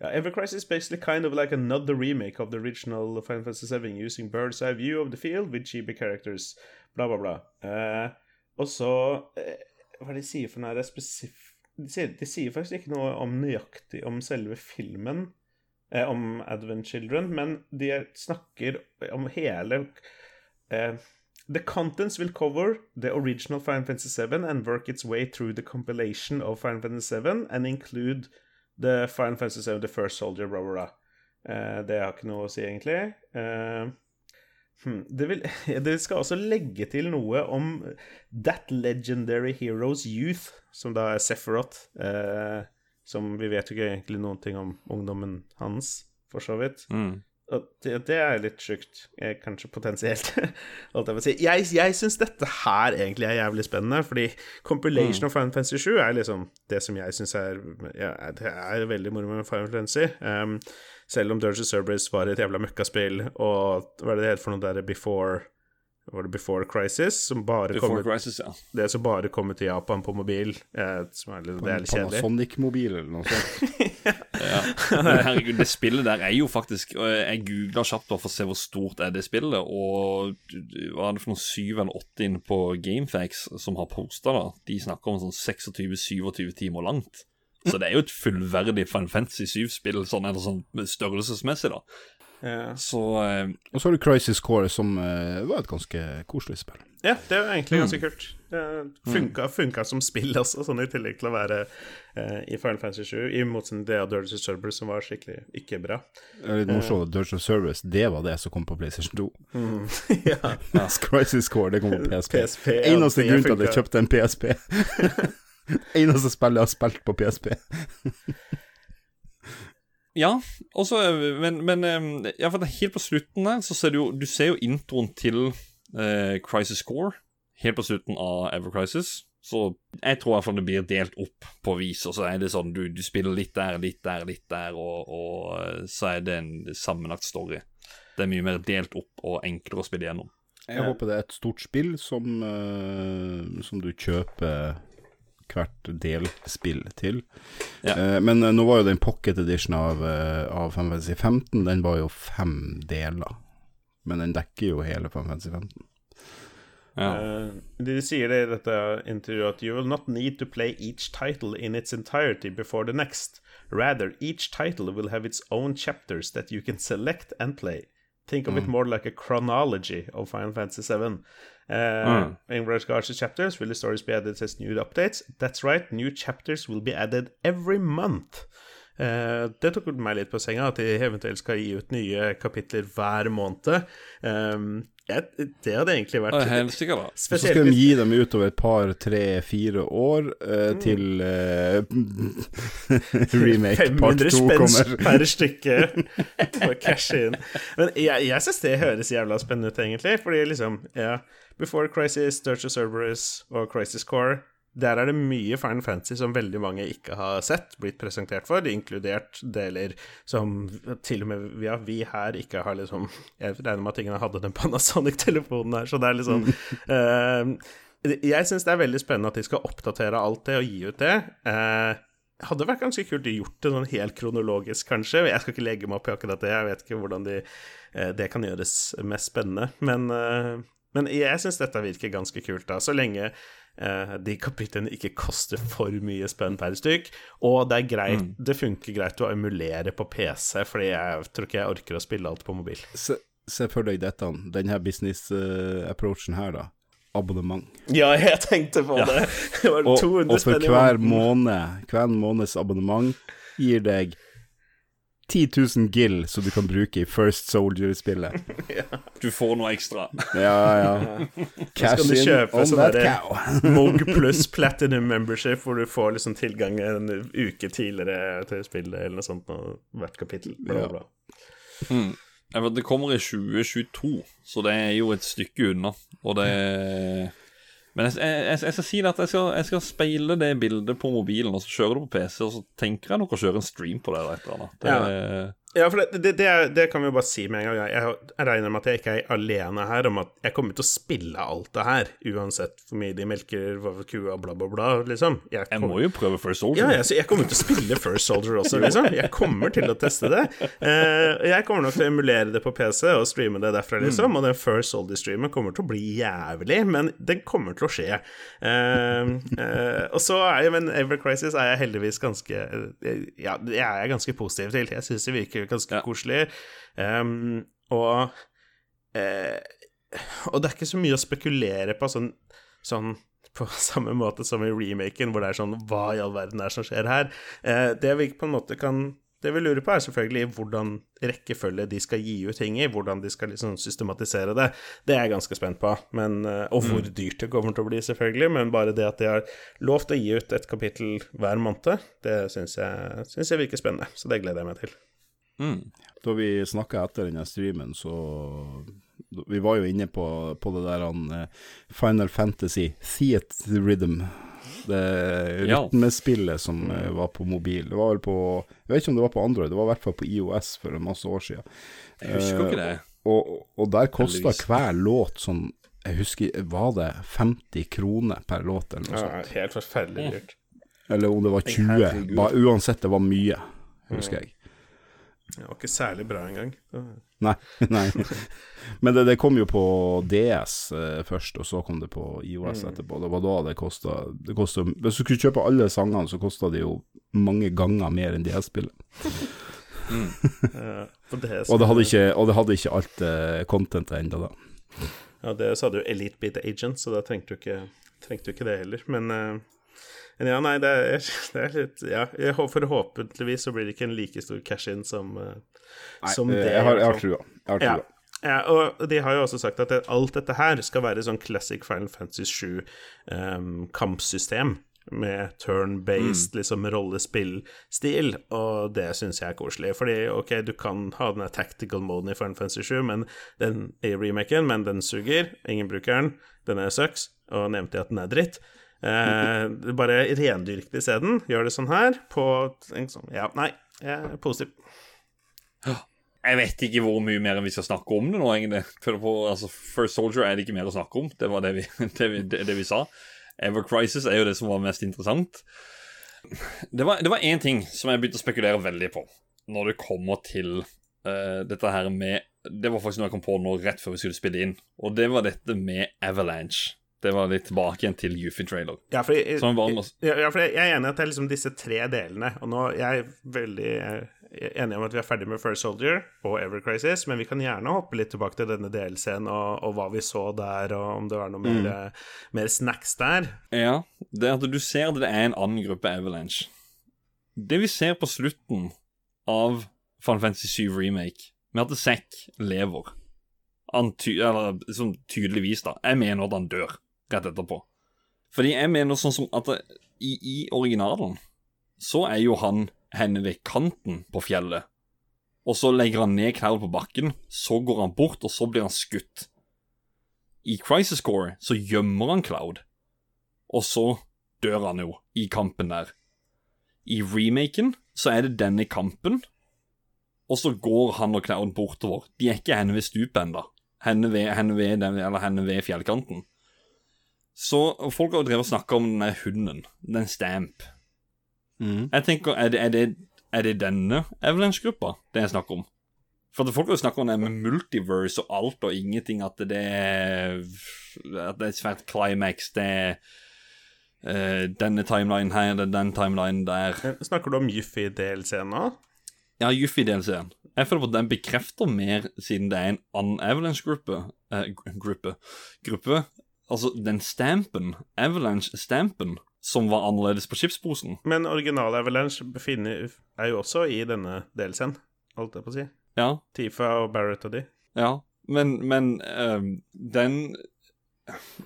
yeah, Every Crisis is basically kind of like another remake of the original Final Fantasy VII, using bird's eye view of the field with GB characters, bla, bla, bla. Uh, og så uh, Hva er det de sier for noe? Er spesif... De sier, de sier faktisk ikke noe om nøyaktig om selve filmen, eh, om Advent Children, men de snakker om hele eh, The contents will cover the original Final Fantasy VII and work its way through the compilation of Final Fantasy VII and include the Final Fantasy 7 The First Soldier, bla, bla, bla. Eh, det har ikke noe å si, egentlig. Uh, hmm, det, skal også legge til noe om That Legendary Heroes Youth, som da er Sephiroth. Eh, som vi vet jo ikke egentlig noen ting om ungdommen hans, for så vidt. Mm. Det, det er litt sjukt, eh, kanskje potensielt. jeg si. Jeg, jeg syns dette her egentlig er jævlig spennende, fordi compilation of Final Fantasy 7 er liksom det som jeg syns er ja, Det er veldig moro med Final Fantasy. Um, selv om Dirty Surbrace var et jævla møkkaspill, og hva er det det heter for noe der Before Var det Before Crisis? Som bare Before kommer, Crisis, ja. det som bare kommer til Japan på mobil. Eh, som er litt, det er litt kjedelig. Panasonic-mobil eller noe sånt. Men herregud, det spillet der er jo faktisk Jeg googla kjapt for å se hvor stort er det spillet, og hva er det for noen 7 eller 8 inne på Gamefax som har posta, da? De snakker om sånn 26-27 timer langt. Så det er jo et fullverdig Final Fantasy 7-spill, sånn, eller sånn størrelsesmessig, da. Ja. Så eh, Og så har du Crisis Core, som eh, var et ganske koselig spill. Ja, det er jo egentlig ganske kult. Det funka, funka som spill også, sånn i tillegg til å være eh, i Final Fantasy 7, i motsetning til det av Dirty Service, som var skikkelig ikke bra. Det er litt morsomt at Dirty Service, det var det som kom på PlayStation 2. ja. Crisis Core, det kom på PSP. PSP, ja, Eneste det grunn til at jeg kjøpte en PSP. Eneste spillet jeg har spilt på PSP. Ja, også, Men, men eh, ja, helt på slutten der så ser du jo Du ser jo introen til eh, Crisis Core helt på slutten av Ever Crisis. Så jeg tror i hvert fall det blir delt opp på vis, og så er det sånn du, du spiller litt der, litt der, litt der, og, og eh, så er det en sammenlagt story. Det er mye mer delt opp og enklere å spille gjennom. Jeg håper det er et stort spill som, eh, som du kjøper hvert delspill til. Ja. Eh, men eh, nå var jo den pocket edition av, uh, av Final Fantasy 15, den var jo fem deler. Men den dekker jo hele Final Fantasy 15. Ja. Uh, de sier det i dette intervjuet at you will not need to play each title in its entirety before the next. Rather, each title will have its own chapters that you can select and play. Think of it more like a chronology of Final Fantasy VII. Uh, In regards to chapters, will the stories be added as new updates? That's right, new chapters will be added every month. Uh, det tok meg litt på senga, at de eventuelt skal gi ut nye kapitler hver måned. Um, jeg, det hadde egentlig vært sikkert, da. Så skal de gi dem ut over et par, tre, fire år uh, Mm. til uh, remake part 500 to spenn kommer. per stykke for cash in. Men jeg, jeg syns det høres jævla spennende ut, egentlig. Fordi liksom, ja Before Crisis, Dirge of Cerberus og Crisis Core der er det mye Final Fantasy som veldig mange ikke har sett, blitt presentert for, inkludert deler som til og med ja, vi her ikke har liksom Jeg regner med at ingen hadde den Panasonic-telefonen her, så det er liksom uh, Jeg syns det er veldig spennende at de skal oppdatere alt det og gi ut det. Uh, hadde vært ganske kult å gjort det sånn helt kronologisk, kanskje. Jeg skal ikke legge meg opp i akkurat det, jeg vet ikke hvordan de, eh, det kan gjøres mest spennende. Men, men jeg syns dette virker ganske kult, da, så lenge eh, de kapitlene ikke koster for mye spenn per stykk. Og det er greit, det funker greit å emulere på PC, fordi jeg tror ikke jeg orker å spille alt på mobil. Se, se for deg dette, denne business-approachen her, da. Abonnement. Ja, jeg tenkte på det. Det Og, og for hver måned, hver måneds abonnement gir deg 10 000 gill som du kan bruke i First Soldier-spillet. Du får noe ekstra. Ja, ja. Cash du in kjøpe on sånn that cow. Mog pluss Platinum Membership, hvor du får liksom tilgang en uke tidligere til spillet, eller noe sånt, på hvert kapittel. Bla, bla, Ja. Vet, det kommer i 2022, så det er jo et stykke unna. Og det Men jeg, jeg, jeg, jeg skal si det at jeg skal, skal speile det bildet på mobilen, og så kjører du på PC, og så tenker jeg nok å kjøre en stream på det eller et eller annet. Det, Ja, for det, det, det, det kan vi jo bare si med en gang. Jeg, jeg regner med at jeg ikke er alene her om at jeg kommer til å spille alt det her, uansett hvor mye de melker hva for kua, bla, bla, bla, liksom. Jeg, Jeg må jo prøve First Soldier. ja, jeg, jeg kommer til å spille First Soldier også, liksom. Jeg kommer til å teste det. Eh, jeg kommer nok til å emulere det på PC og streame det derfra, liksom. Og den First Soldier-streamen kommer til å bli jævlig, men den kommer til å skje. Eh, eh, og så er jo Men Ever Crisis er jeg heldigvis ganske Ja, jeg er ganske positiv til. Jeg syns det virker ganske Ja. koselig. Um, og eh, Og det er ikke så mye å spekulere på sånn, sånn på samme måte som i remaken, hvor det er sånn Hva i all verden er det som skjer her? Eh, det vi på en måte kan Det vi lurer på, er selvfølgelig hvordan rekkefølge de skal gi ut ting i, hvordan de skal liksom systematisere det. Det er jeg ganske spent på, men, eh, og hvor dyrt det kommer til å bli, selvfølgelig. Men bare det at de har lovt å gi ut et kapittel hver måned, det syns jeg, synes jeg virker spennende. Så det gleder jeg meg til. Mm. Da vi snakka etter denne streamen, så Vi var jo inne på, på det der han eh, Final Fantasy Theatre Rhythm. Det rytmespillet som eh, var på mobil. Det var vel på Jeg vet ikke om det var på Android, det var i hvert fall på IOS for en masse år siden. Jeg husker ikke det. Og, og der kosta hver låt sånn Jeg husker, var det 50 kroner per låt, eller noe Ja, sånt? helt forferdelig dyrt. Eller om det var 20. Ba, uansett, det var mye, husker jeg. Det var ikke særlig bra engang. Nei. nei. Men det, det kom jo på DS eh, først, og så kom det på IOS etterpå. Det var da det kosta Hvis du skulle kjøpe alle sangene, så kosta det jo mange ganger mer enn DS-spillet. Mm. og Og, det hadde ikke- og det hadde ikke alt uh, contentet ennå, da. Ja, det så hadde jo Elite Beat Agent, så da trengte du ikke, trengte du ikke det heller. Men, eh, men ja, nei, det er, det er litt Ja, forhåpentligvis så blir det ikke en like stor cash-in som, eh, som Eh, det. jeg, har, jeg har fall. trua. Jeg har trua. Ja, og de har jo også sagt at alt dette her skal være sånn classic Final Fantasy 7 um, kampsystem. Med turn-based liksom rollespillstil, og det syns jeg er koselig. Fordi ok, du kan ha den tactical moden i Final Fantasy 7 men den, i remaken, men den suger. Ingen bruker den. Den er sucks, og nevnte jeg at den er dritt. Eh, bare rendyrk det isteden. Gjør det sånn her, på sånn Ja, nei, jeg positiv. Jeg vet ikke hvor mye mer vi skal snakke om det nå, egentlig. For på, altså, First Soldier er det ikke mer å snakke om. Det var det vi, det vi, det, det vi sa. Ever Crisis er jo det som var mest interessant. Det var, én ting som jeg begynte å spekulere veldig på når det kommer til uh, dette her med Det var faktisk noe jeg kom på nå rett før vi skulle spille inn, og det var dette med Avalanche. Det var litt tilbake igjen til Yuffie Trailer. Ja, for jeg, ja, for jeg er enig i at det er liksom disse tre delene. Og nå er jeg veldig eh, enig om at vi er ferdig med First Soldier og Ever Crisis, men vi kan gjerne hoppe litt tilbake til denne DLC-en og, og hva vi så der, og om det var noe mer, eh, mer snacks der. Ja, det at du ser at det er en annen gruppe Avalanche. Det vi ser på slutten av Final Fantasy 7 Remake, med at Zack lever han ty Eller sånn tydeligvis, da. Jeg mener at han dør rett etterpå. Fordi jeg mener sånn som at det, i, i originalen så er jo han henne ved kanten på fjellet. Og så legger han ned knærne på bakken, så går han bort, og så blir han skutt. I Crisis Core så gjemmer han Cloud, og så dør han jo i kampen der. I remaken så er det denne kampen, og så går han og Cloud bortover. De er ikke henne ved stupet ennå. Henne henne, henne ved fjellkanten. Så folk har jo drevet og snakka om den hunden, den Stamp. Mm. Jeg tenker, er det, er det, er det denne Avalanche-gruppa det er snakk om? For at folk har jo snakka om det med multiverse og alt og ingenting, at det er At det er et svært climax, det er uh, denne timelinen her, det er den timelinen der. Eh, Snakker du om Juffy-delscenen nå? Ja, Juffy-delscenen. Jeg føler på at den bekrefter mer, siden det er en annen Avalanche-gruppe. Eh, gruppe. Gruppe. Altså, den stampen, Avalanche-stampen, som var annerledes på skipsposen. Men original Avalanche befinner, er jo også i denne DLC-en, holdt jeg på å si. Ja, Tifa og Barrett og de. ja. Men, men ehm, den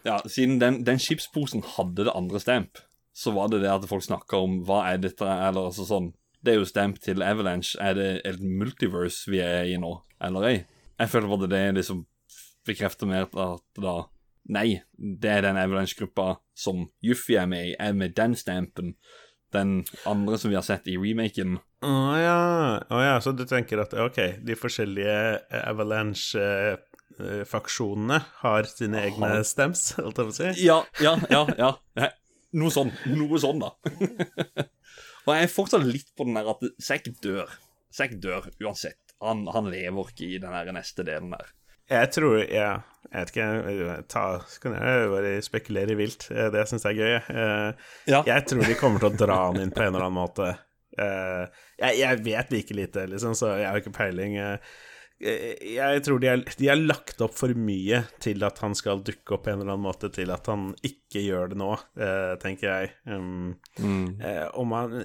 Ja, siden den, den skipsposen hadde det andre stamp, så var det det at folk snakka om hva er dette, eller altså sånn Det er jo stamp til Avalanche. Er det et multiverse vi er i nå, eller ei? Jeg føler bare det liksom bekrefter mer at da Nei, det er den Avalanche-gruppa som Juffi er med i, er med den stampen. Den andre som vi har sett i remaken. Å ja. Oh, ja, så du tenker at ok, de forskjellige Avalanche-faksjonene har sine egne stamps, stems, holdt jeg på å si? Ja, ja, ja. ja. Noe sånn. Noe sånn, da. Og jeg er fortsatt litt på den der at Zack dør. Zack dør uansett. Han, han lever ikke i den neste delen der. Jeg tror ja, Jeg vet ikke ta, Så kan jeg bare spekulere vilt. Eh, Det syns jeg er gøy. Eh, Ja. Jeg tror de kommer til å dra han inn på en eller annen måte. Eh, Jeg, jeg vet like lite, liksom, så jeg har ikke peiling. Eh, Jeg tror de har, de har lagt opp for mye til at han skal dukke opp på en eller annen måte, til at han ikke gjør det nå, eh, tenker jeg. Um, eh, om han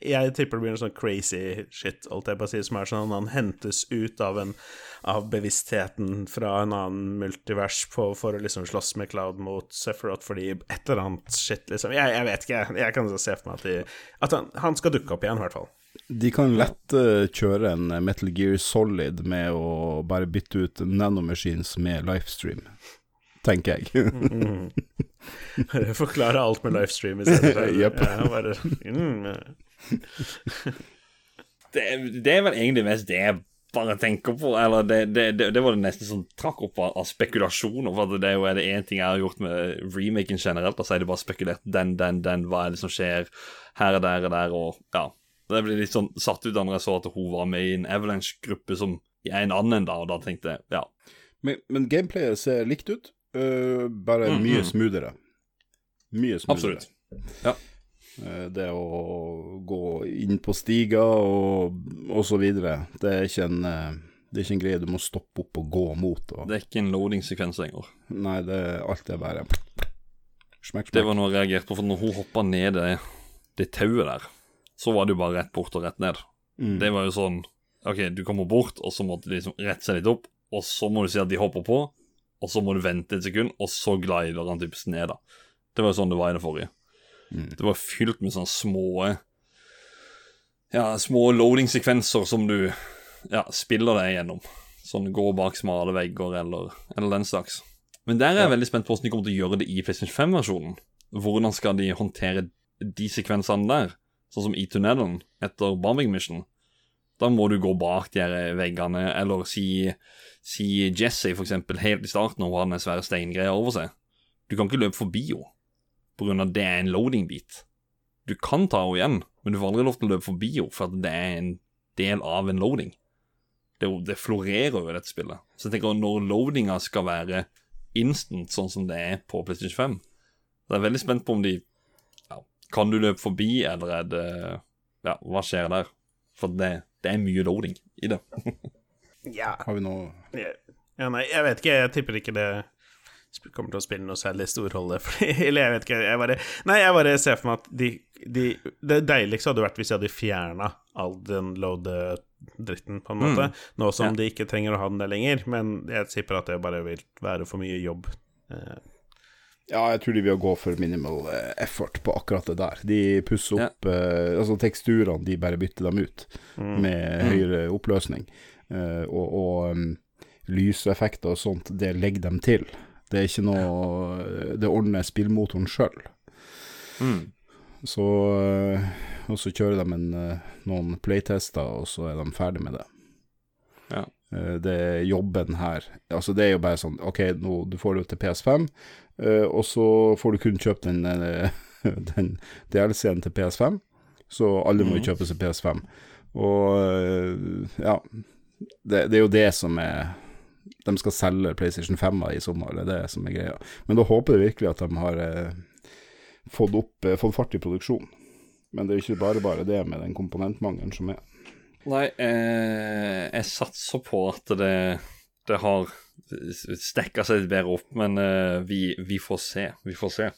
Jeg tipper det blir noe sånn crazy shit, holdt jeg på å si, som er sånn at han hentes ut av en av bevisstheten fra en annen multivers på, for å liksom slåss med Cloud mot Sephiroth fordi et eller annet shit, liksom. Jeg, jeg vet ikke, jeg kan se for meg at, de, at han, han skal dukke opp igjen, i hvert fall. De kan lett eh, kjøre en Metal Gear Solid med å bare bytte ut nanomachines med livestream, tenker jeg. Forklare alt med livestream i stedet. Jepp. Ja, bare, mm, Det, det er vel egentlig mest det jeg bare tenker på. Eller det, det, det, det var det nesten som trakk opp av, av spekulasjoner. For det er jo er det én ting jeg har gjort med remaken generelt, og så er det bare spekulert den, den, den, hva er det som skjer her og der og der, og ja. Det ble litt sånn satt ut da når jeg så at hun var med i en Avalanche-gruppe som i en annen, da, og da tenkte jeg ja. Men, men gameplayet ser likt ut, uh, bare mm, mye smoothere. Mye smoothere. Absolutt. Ja. Uh, Det å gå inn på stiger og, og så videre, det er ikke en uh, det er ikke en greie du må stoppe opp og gå mot. Og, Det er ikke en loading-sekvens lenger. Nei, det er alt er bare smekk, Det var noe jeg reagerte på, for når hun hoppa ned det, det tauet der, så var det jo bare rett bort og rett ned. Mm. Det var jo sånn OK, du kommer bort, og så måtte de liksom rette seg litt opp, og så må du si at de hopper på, og så må du vente et sekund, og så glider han typisk ned, da. Det var jo sånn det var i det forrige. Mm. Det var fylt med sånne små Ja, små loading-sekvenser som du ja, spiller deg gjennom. Sånn gå bak smale vegger eller, eller den slags. Men der er jeg veldig spent på hvordan de kommer til å gjøre det i PlayStation 5-versjonen. Hvordan skal de håndtere de sekvensene der? Sånn som i tunnelen etter Bombing Mission. Da må du gå bak de her veggene, eller si, si Jesse, for eksempel, helt i starten, når hun har den svære steingreia over seg. Du kan ikke løpe forbi henne, på grunn av at det er en loading-bit. Du kan ta henne igjen, men du får aldri lov til å løpe forbi henne, for det er en del av en loading. Det, det florerer jo i dette spillet. Så jeg tenker når loadinga skal være instant, sånn som det er på PlayStation 5, så jeg er veldig spent på om de Kan du løpe forbi, eller er det Ja, hva skjer der? For det, det er mye loading i det. ja. Har vi noe ja, nei, jeg vet ikke. Jeg tipper ikke det kommer til å spille noe særlig stor rolle. Eller jeg vet ikke. Jeg bare Nei, jeg bare ser for meg at de de, Det deiligste hadde vært hvis de hadde fjerna all den load-dritten, på en måte. Nå som Ja. de ikke trenger å ha den der lenger. Men jeg tipper at det bare vil være for mye jobb. Eh, Ja, jeg tror de vil gå for minimal eh, effort på akkurat det der. De pusser opp eh, Altså teksturene, de bare bytter dem ut med høyere oppløsning. Uh, og og um, lyseffekter og sånt, det legger dem til. Det er ikke noe Det ordner spillmotoren sjøl. Mm. Så Og så kjører de en, noen playtester, og så er de ferdig med det. Ja. Eh, Det jobben her. Altså Det er jo bare sånn OK, nå, du får det til PS5, eh, og så får du kun kjøpt den, eh, den DLC-en til PS5. Så alle må jo kjøpe seg PS5. Og ja det, det er jo det som er De skal selge PlayStation 5 i sommer, det er det som er greia. Men da håper jeg virkelig at de har fått, opp, fått fart i produksjonen. Men det er jo ikke bare bare det med den komponentmangelen som er. Nei, eh, jeg satser på at det, det har stekka seg litt bedre opp, men eh, vi, vi får se. Vi får se.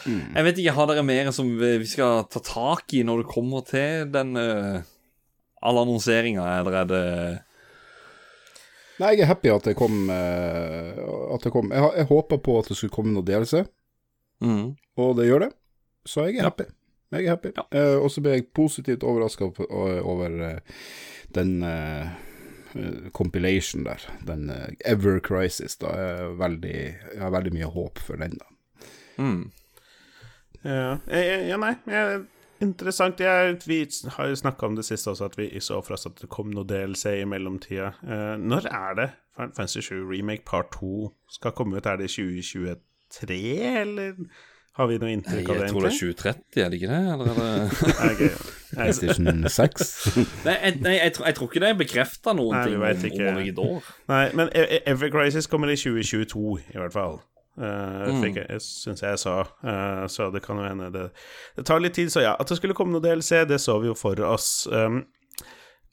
Jeg vet ikke, har dere mer som vi skal ta tak i når det kommer til den uh, all annonseringa, eller er det Nei, jeg er happy at det kom, eh, at det kom. Jeg, jeg håpa på at det skulle komme noe delelse, mm. og det gjør det. Så jeg er happy. Jeg er happy. Ja. Uh, og så ble jeg positivt overraska over uh, den eh, compilation der. Den Ever Crisis. Da jeg, er veldig, jeg har veldig mye håp for den, da. Mm. Ja, ja, nei. Jeg, interessant. Jeg, vi har jo snakka om det siste også, at vi så for oss at det kom noe DLC i mellomtida. Eh, når er det Fancy Fantasy 7 Remake Part 2 skal komme ut? Er det 2023, eller har vi noe inntrykk av det? Jeg tror det er 2030, er det ikke det? Eller er det PlayStation 6. Nei, jeg, nei jeg, tror, jeg tror ikke det er bekrefta noen Nei, ting om, ikke. om hvilket år. Nei, men E- E- Ever Crisis kommer i 2022, i hvert fall. Uh, fikk jeg, jeg syns jeg sa. uh, så det kan jo hende det Det tar litt tid, så ja. At det skulle komme noe DLC, det så vi jo for oss. Um,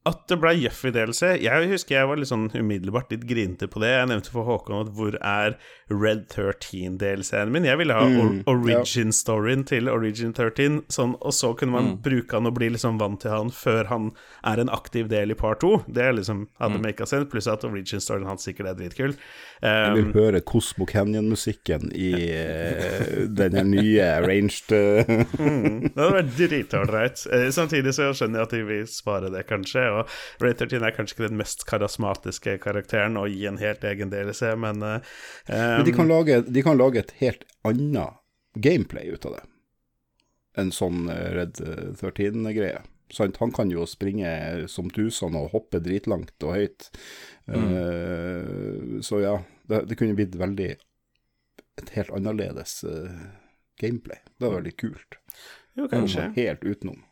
at det ble Jeffy-DLC Jeg husker jeg var litt sånn umiddelbart litt grinete på det. Jeg nevnte for Håkon at hvor er Red 13-DLC-en min? Jeg ville ha mm, origin-storyen til Origin 13, sånn, og så kunne man bruke han og bli liksom vant til han før han er en aktiv del i part 2. Det er liksom hadde make sense, pluss at origin-storyen hans sikkert er dritkul. Jeg vil Um, høre Cosmo Canyon-musikken i eh, den nye arranged mm, det hadde vært dritålreit. Eh, Samtidig så skjønner jeg at de vil spare det, kanskje. Og Ray 13 er kanskje ikke den mest karismatiske karakteren å gi en helt egen DLC, men eh, Men de kan, lage, de kan lage et helt annet gameplay ut av det. En sånn eh, Red 13-greie. Sant? Han kan jo springe som tusen og hoppe dritlangt og høyt. Eh, så ja, det, det kunne blitt veldig Et helt annerledes uh, gameplay. Det var veldig kult. Jo, kanskje. Helt utenom.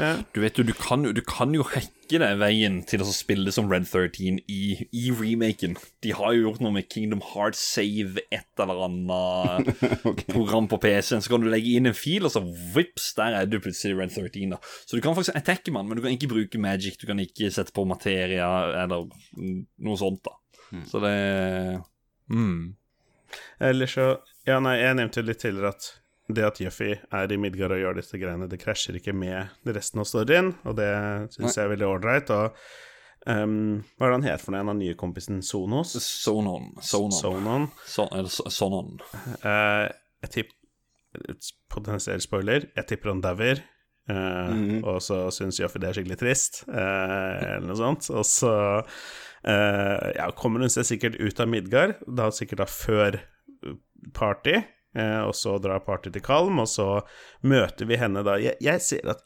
Ja. Du vet jo, du kan du kan jo hacke deg veien til å spille som Red 13 i, i remaken. De har jo gjort noe med Kingdom Heart Save et eller annet program på PC-en. Så kan du legge inn en fil, og så vips, der er du plutselig Red 13. da. Så du kan faktisk attacke man, men du kan ikke bruke magic, du kan ikke sette på materia eller mm, noe sånt, da. Så det mm. Eller så Ja, nei, jeg nevnte jo litt tidligere at det at Juffy er i Midgard og gjør disse greiene, det krasjer ikke med resten av storyen, og det syns jeg er veldig ålreit. Og um, hva er det han het for noe, en av nye kompisen? Sonos? Sonon. Sonon. Sonon. Sonon. Sonon. Uh, jeg tipper Potensiell spoiler. Jeg tipper han dauer. eh, Og så syns Joffi det er skikkelig trist, uh, eller noe sånt. Og så eh, ja, kommer hun seg sikkert ut av Midgard, da sikkert da før party. Eh, og så drar party til Kalm, og så møter vi henne da Jeg, jeg ser at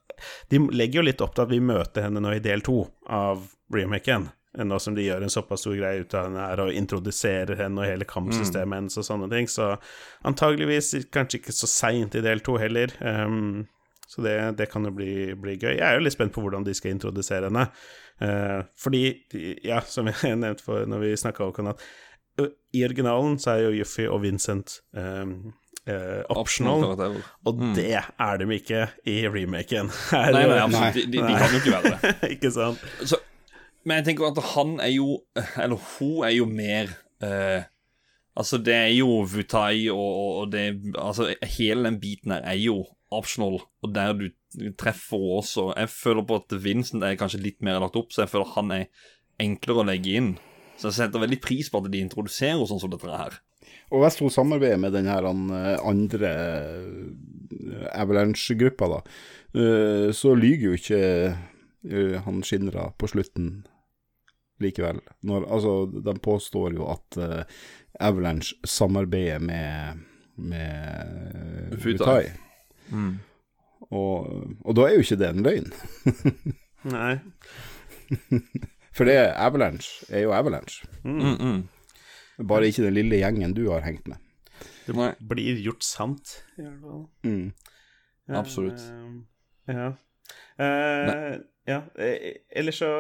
De legger jo litt opp til at vi møter henne nå i del to av remaken. Nå som de gjør en såpass stor greie ut av henne her og introduserer henne og hele kampsystemet hennes og sånne ting. Så antageligvis kanskje ikke så seint i del to heller. Um, så det, det kan jo bli, bli gøy. Jeg er jo litt spent på hvordan de skal introdusere henne. Uh, fordi, ja, som jeg nevnte for når vi snakka om at i originalen så er jo Yuffie og Vincent um, uh, optional, karakterer. og det er de ikke i remaken. Her- Nei, nei, absolutt. De, de, de kan jo ikke være det. ikke sant? Så, men jeg tenker at han er jo Eller hun er jo mer uh, Altså, det er jo Vutai, og, og, og det Altså, hele den biten her er jo optional, og der du treffer også Jeg føler på at Vincent er kanskje litt mer lagt opp, så jeg føler han er enklere å legge inn. Så jeg setter veldig pris på at de introduserer sånn som dette her. Og hun samarbeider med den her eh, andre eh, Avalanche-gruppa, da, eh, så lyger jo ikke han Shinra på slutten likevel. Når, altså, de påstår jo at Avalanche samarbeider med, med Futai. Mm. Og, og da er jo ikke det en løgn. Nei. For det Avalanche er jo Avalanche. Mm, mm. Bare ikke den lille gjengen du har hengt med. Nei. Blir gjort sant, i hvert fall. Mm. Absolutt. Uh, ja. Uh, ja. Eller så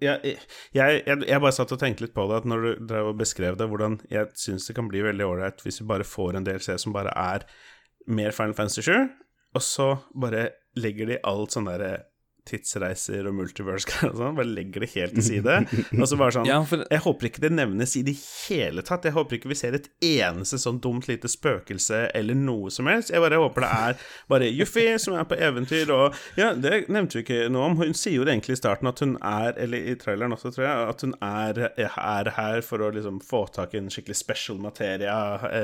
ja, jeg, jeg, jeg bare satt og tenkte litt på det, at når du drev og beskrev det, hvordan jeg syns det kan bli veldig ålreit hvis vi bare får en DLC som bare er mer Final Fantasy 7, og så bare legger de alt sånn derre tidsreiser og multiverse og sånn, bare legger det helt til side. Og så bare sånn Ja, for Jeg håper ikke det nevnes i det hele tatt. Jeg håper ikke vi ser et eneste sånn dumt lite spøkelse eller noe som helst. Jeg bare håper det er bare Juffi som er på eventyr, og Ja, det nevnte vi ikke noe om. Hun sier jo det egentlig i starten at hun er, eller i traileren også, tror jeg, at hun er, er her for å liksom få tak i en skikkelig special materia.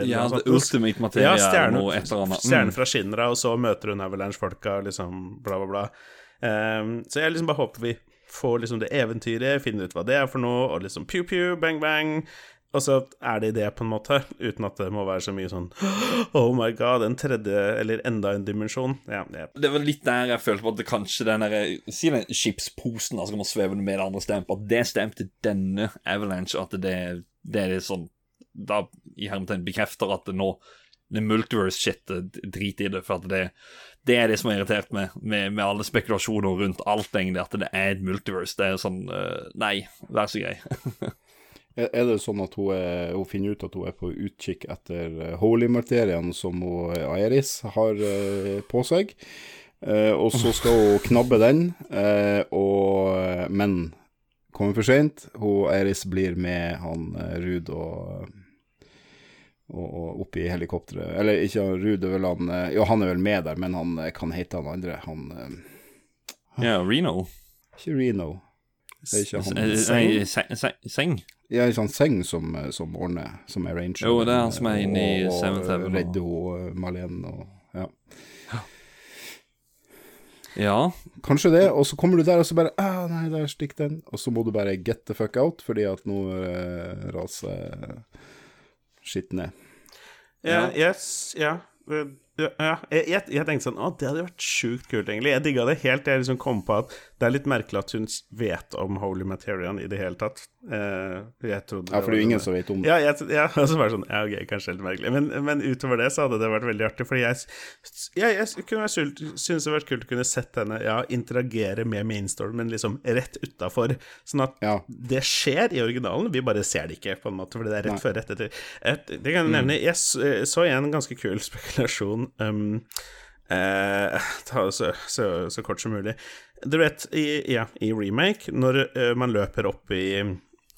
Ja, noe the sånt. ultimate materia Ja, stjerne, noe et eller annet. Mm. stjerne fra Shinra, og så møter hun Avalanche-folka, liksom, bla, bla, bla. Ehm, så jeg liksom bare håper vi får liksom det eventyret, finner ut hva det er for noe, og liksom pew-pew, bang-bang. Og så er det det, på en måte, uten at det må være så mye sånn Oh my god, en tredje, eller enda en dimensjon. Ja, ja. Det var litt der jeg følte på at det kanskje den der, Si den skipsposen, da, så kan man sveve med det andre stemp, at det stemte denne Avalanche, at det, det er det som da i hermetegn bekrefter at det nå det multiverse-shit, drit i det, for at det, det er det som har irritert meg med, med alle spekulasjoner rundt alt, egentlig, at det er et multiverse. Det er sånn eh, Nei, vær så grei. Er det sånn at hun, er, hun finner ut at hun er på utkikk etter eh, holy-materien som hun, eh, har eh, på seg, eh, og så skal hun knabbe den, eh, og, men kommer for seint. Airis blir med han eh, Ruud og, og, og opp i helikopteret Eller ikke Ruud, Øverland Jo, han eh, Ja, han er vel med der, men han eh, kan hete han andre. Han eh, Ja, Reno. Ikke Reno. Det er ikke han. Eh, Nei, Se- Se- Seng. Ja, ikke han Seng som, som ordner, som er ranger. Jo, det er han som er inne i Og- og Seventh Heaven, og- hun, eh, Malene og ja. Ja. Kanskje det, og så kommer du der og så bare ah, Nei, der stikker den. Og så må du bare get the fuck out, fordi at nå eh, raser skitt Ja. Ja, yes, ja. eh, ja, ja. Jeg, jeg, jeg tenkte sånn Å, det hadde vært sjukt kult, egentlig. Jeg digga det helt til jeg liksom kom på at det er litt merkelig at hun vet om Holy Materian i det hele tatt. Eh, jeg trodde Ja, for det er jo ingen som vet om det. Ja, jeg, ja og så var det sånn Ja, ok, kanskje helt merkelig. Men, men utover det så hadde det vært veldig artig, fordi jeg, jeg, jeg kunne synes det hadde vært kult å kunne sett henne ja, interagere med mainstormen, men liksom rett utafor. Sånn at Ja. det skjer i originalen, vi bare ser det ikke, på en måte, fordi det er rett Nei. før rett etter. Et, det kan jeg Mm. nevne. Jeg eh, så en ganske kul spekulasjon um, eh, Ta det så, så, så kort som mulig. Du vet, i, ja, i remake, når uh, man løper opp i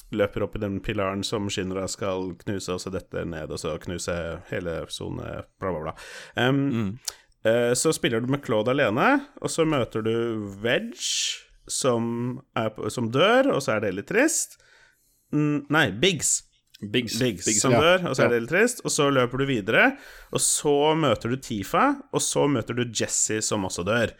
Løper opp i den pilaren som Shinra skal knuse, og så detter ned, og så knuse hele sone, bla, bla, bla. Um, eh, så spiller du med Claude alene, og så møter du Veg, som, som dør, og så er det litt trist. Mm, nei, Biggs. Biggs. Biggs, Biggs, som ja. dør, og så er det litt trist. Og så løper du videre, og så møter du Tifa, og så møter du Jesse, som også dør.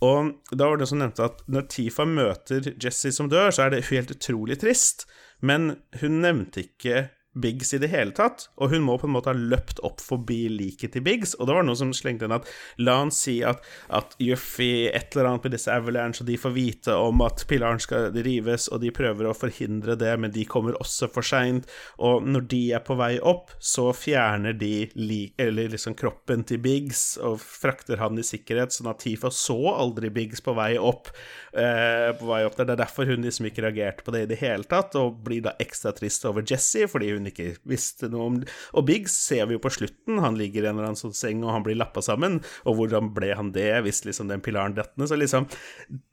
Og da var det som nevnte at når Tifa møter Jesse som dør, så er det helt utrolig trist, men hun nevnte ikke Biggs i det hele tatt, og hun må på en måte ha løpt opp forbi liket til Biggs, og det var noe som slengte inn at la han si at, at Juffy et eller annet med disse Avalanche, og de får vite om at pilaren skal rives, og de prøver å forhindre det, men de kommer også for seint, og når de er på vei opp, så fjerner de li, eller liksom kroppen til Biggs og frakter han i sikkerhet, sånn at Tifa så aldri Biggs på vei opp. Eh, på vei opp der. Det er derfor hun liksom ikke reagerte på det i det hele tatt, og blir da ekstra trist over Jesse fordi hun ikke visste noe om Og Biggs ser vi jo på slutten, han ligger i en eller annen sånn seng, og han blir lappa sammen, og hvordan ble han det hvis liksom den pilaren datt ned? Så liksom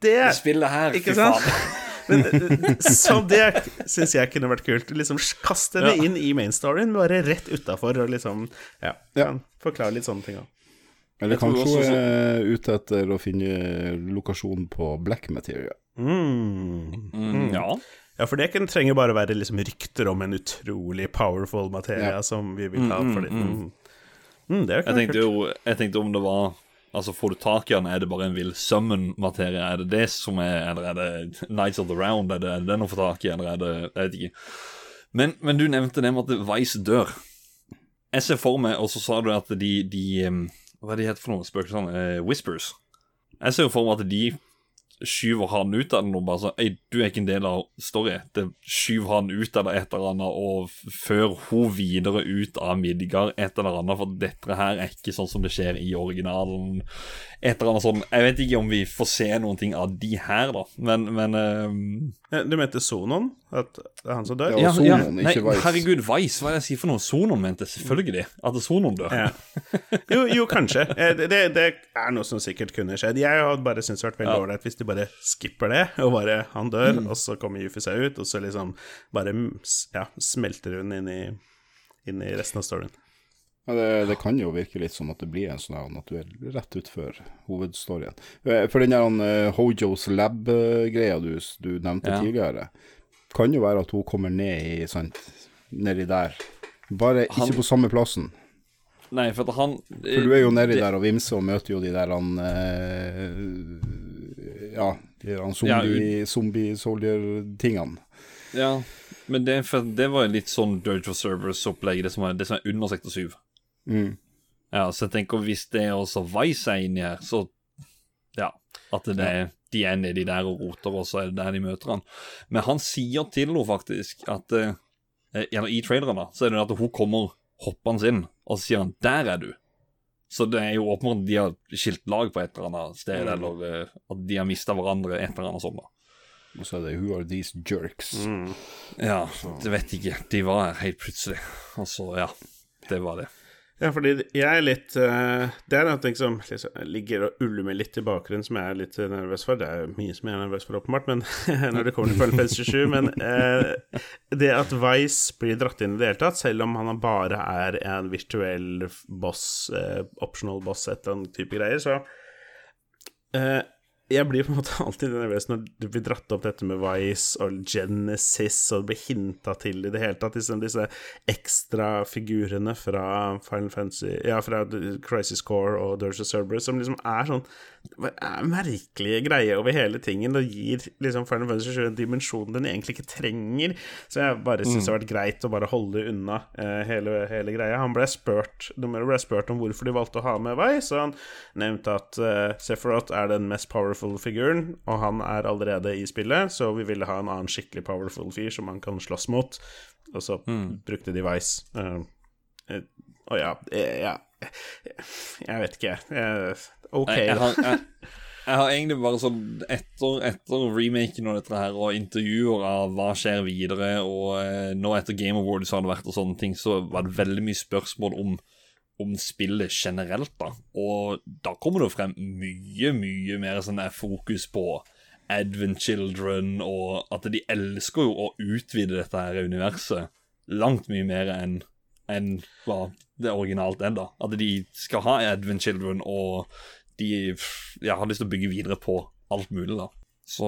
Det Spillet her, Ikke fy sant? faen. Men eh, Så det syns jeg kunne vært kult. Liksom Kaste det inn i mainstoryen, bare rett utafor, og liksom Ja. ja. Forklare litt sånne ting òg. Eller kanskje også hun så- er ute etter å finne lokasjon på black material. Mm. Mm, ja. Ja, for det trenger bare være liksom rykter om en utrolig powerful materie Ja. som vi vil ha. Fordi, mm. Mm, det er Jeg tenkte jo jeg tenkte om det var Altså, får du tak i den, er det bare en vill summon-materie? Er det det som er Eller er det Nights of the Round? Er det, er det den å få tak i, eller er det Jeg vet ikke. Men, men du nevnte det med at Vice dør. Jeg ser for meg, og så sa du at de, de Hva er det de heter for noe? Spøkelsene? Eh, Whispers. Jeg ser jo for meg at de skyver han ut av den nå. bare sånn Ei, du er ikke en del av story. Det skyver han ut av det et eller annet og fører hun videre ut av Midgard et eller annet, for dette her er ikke sånn som det skjer i originalen. Et eller annet sånn Jeg vet ikke om vi får se noen ting av de her, da, men, men uh, Du mente Sonon? At det er han som dør? Ja. Sonon, nei, ikke Vice. Herregud, Vice, hva er det jeg sier for noe? Sonon mente selvfølgelig at Sonon dør. Ja. Jo, jo, kanskje. Eh, Det, det, er noe som sikkert kunne skjedd. Jeg har bare syntes det hadde vært veldig Ja. ålreit hvis de bare skipper det, og bare han dør, og så kommer Yuffie seg ut, og så liksom bare mm, ja, smelter hun inn i, inn i resten av storyen. Ja, det, det kan jo virke litt som at det blir en sånn her, at du er rett utfor hovedstoryen. Eh, For den der uh, Hojos Lab-greia du, du nevnte Ja. tidligere, kan jo være at hun kommer ned i, sant, nedi der. Bare Han- ikke på samme plassen. Nei, for at han For du er jo nedi der og vimser og møter jo de der han eh, Ja, de der han Ja, zombie, zombie-soldier-tingene. Ja, men det, det var litt sånn Dojo Servers-opplegg, det, som er- det som er under sektor 7. Mm. Ja, så jeg tenker hvis det er også Vice er inni her, så Ja. At det er, de er nedi der og roter, og så er det der de møter han. Men han sier til henne faktisk at eh, Eller i traileren, da, så er det at hun kommer hoppende inn, og så sier han 'Der er du'. Så det er jo åpenbart at de har skilt lag på et eller annet sted, Mm. eller eh, at de har mista hverandre, et eller annet sånt. da Og så er det 'Who are these jerks'? Mm. Ja, det vet jeg ikke. De var her helt plutselig. Og så, ja. Det var det. Ja, fordi jeg er litt eh, Det er noe ting som ligger og ulmer litt i bakgrunnen, som jeg er litt nervøs for. Det er mye som jeg er nervøs for, åpenbart, men når det kommer til Final Fantasy 7 Men eh, det at Vice blir dratt inn i det hele tatt, selv om han bare er en virtuell boss, eh, optional boss, et eller annet type greier, så eh, jeg blir på en måte alltid nervøs når det blir dratt opp dette med Vice og Genesis, og det blir hinta til i det hele tatt, disse, disse ekstra figurene fra Final Fantasy Ja, fra Crisis Core og Dirge of Cerberus, som liksom er sånn er merkelige greier over hele tingen, og gir liksom Final Fantasy 7 en dimensjon den egentlig ikke trenger. Så jeg bare syns det har vært greit å bare holde unna uh, hele, hele greia. Han ble spurt ble spurt om hvorfor de valgte å ha med Vice, og han nevnte at uh, Sephiroth er den mest powerful figuren, og han er allerede i spillet, så vi ville ha en annen skikkelig powerful fyr som man kan slåss mot, og så brukte de Vice. Eh, eh, og ja, eh, ja Jeg vet ikke. Eh, ok, Nei, jeg, da. har, jeg, jeg har egentlig bare sånn Etter, etter remaken og dette her, og intervjuer av hva skjer videre, og eh, nå etter Game Awards har det vært og sånne ting, så var det veldig mye spørsmål om om spillet generelt, da. Og da kommer det frem mye, mye mer sånn der fokus på Advent Children, og at de elsker jo å utvide dette her universet langt mye mer enn enn hva det originalt er, da. At de skal ha Advent Children, og de ja, har lyst til å bygge videre på alt mulig, da. Så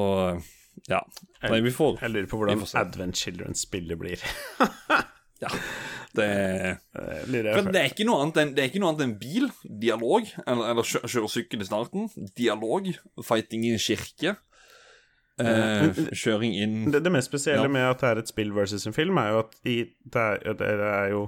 ja. Nei, vi får Jeg lurer på hvordan. Advent Children-spillet blir. Ja. Det det, det, For det er ikke noe annet enn, det er ikke noe annet enn bil, dialog, eller, eller kjø, kjøre sykkel i starten, dialog, fighting i en kirke, eh, kjøring inn Det, det mest spesielle Ja. med at det er et spill versus en film, er jo at i, det, er, det er jo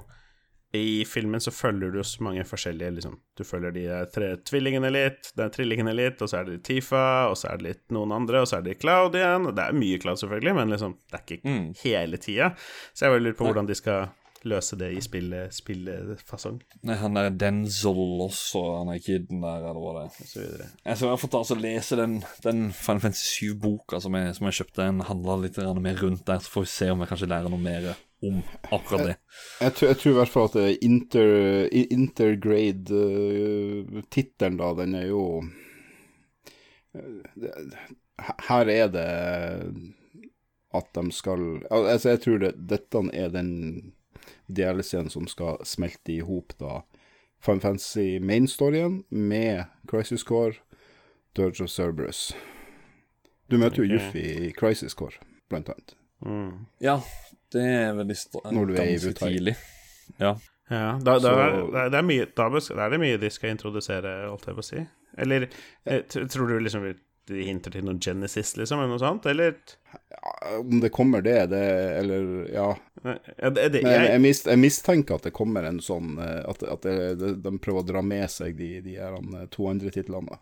I filmen så følger du så mange forskjellige liksom. Du følger de tre tvillingene litt, er trillingene litt, og så er det Tifa, og så er det litt noen andre, og så er det Cloud igjen. Det er mye Cloud, selvfølgelig, men liksom, det er ikke Mm. hele tida. Så jeg lurer på hvordan de skal løse det i spillet, spillefasong, Nei, han der Denzel også, han er kiden der, eller hva det er. og så videre. Jeg skal i hvert fall ta og lese den, den Final Fantasy 7-boka som, som jeg kjøpte. Den handler litt mer rundt der, så får vi se om jeg kanskje lærer noe mer om akkurat det. Jeg, tror- jeg tror i hvert fall at er inter, intergrade-tittelen, da, den er jo eh, Her er det at de skal Altså, jeg tror det, dette er den DLC-en som skal smelte i hop da Fun Fantasy main-storyen med Crisis Core, Dirge of Cerberus. Du møter jo okay. Yuffie i Crisis Core, blant annet. Mm. Ja, det er veldig Når du er i ganske tidlig. Ja. Ja, da, da, Så- det, er- det er mye, da da er det mye de skal introdusere, holdt jeg på å si. Eller eh, tror du liksom de hinter til noe Genesis, liksom, eller noe sånt? Eller Ja, Om det kommer det, det Eller, ja. Nei, ja, det, det, Men jeg, jeg, mist, jeg mistenker at det kommer en sånn eh, At, at det, de, de prøver å dra med seg de, de her eh, to andre titlene.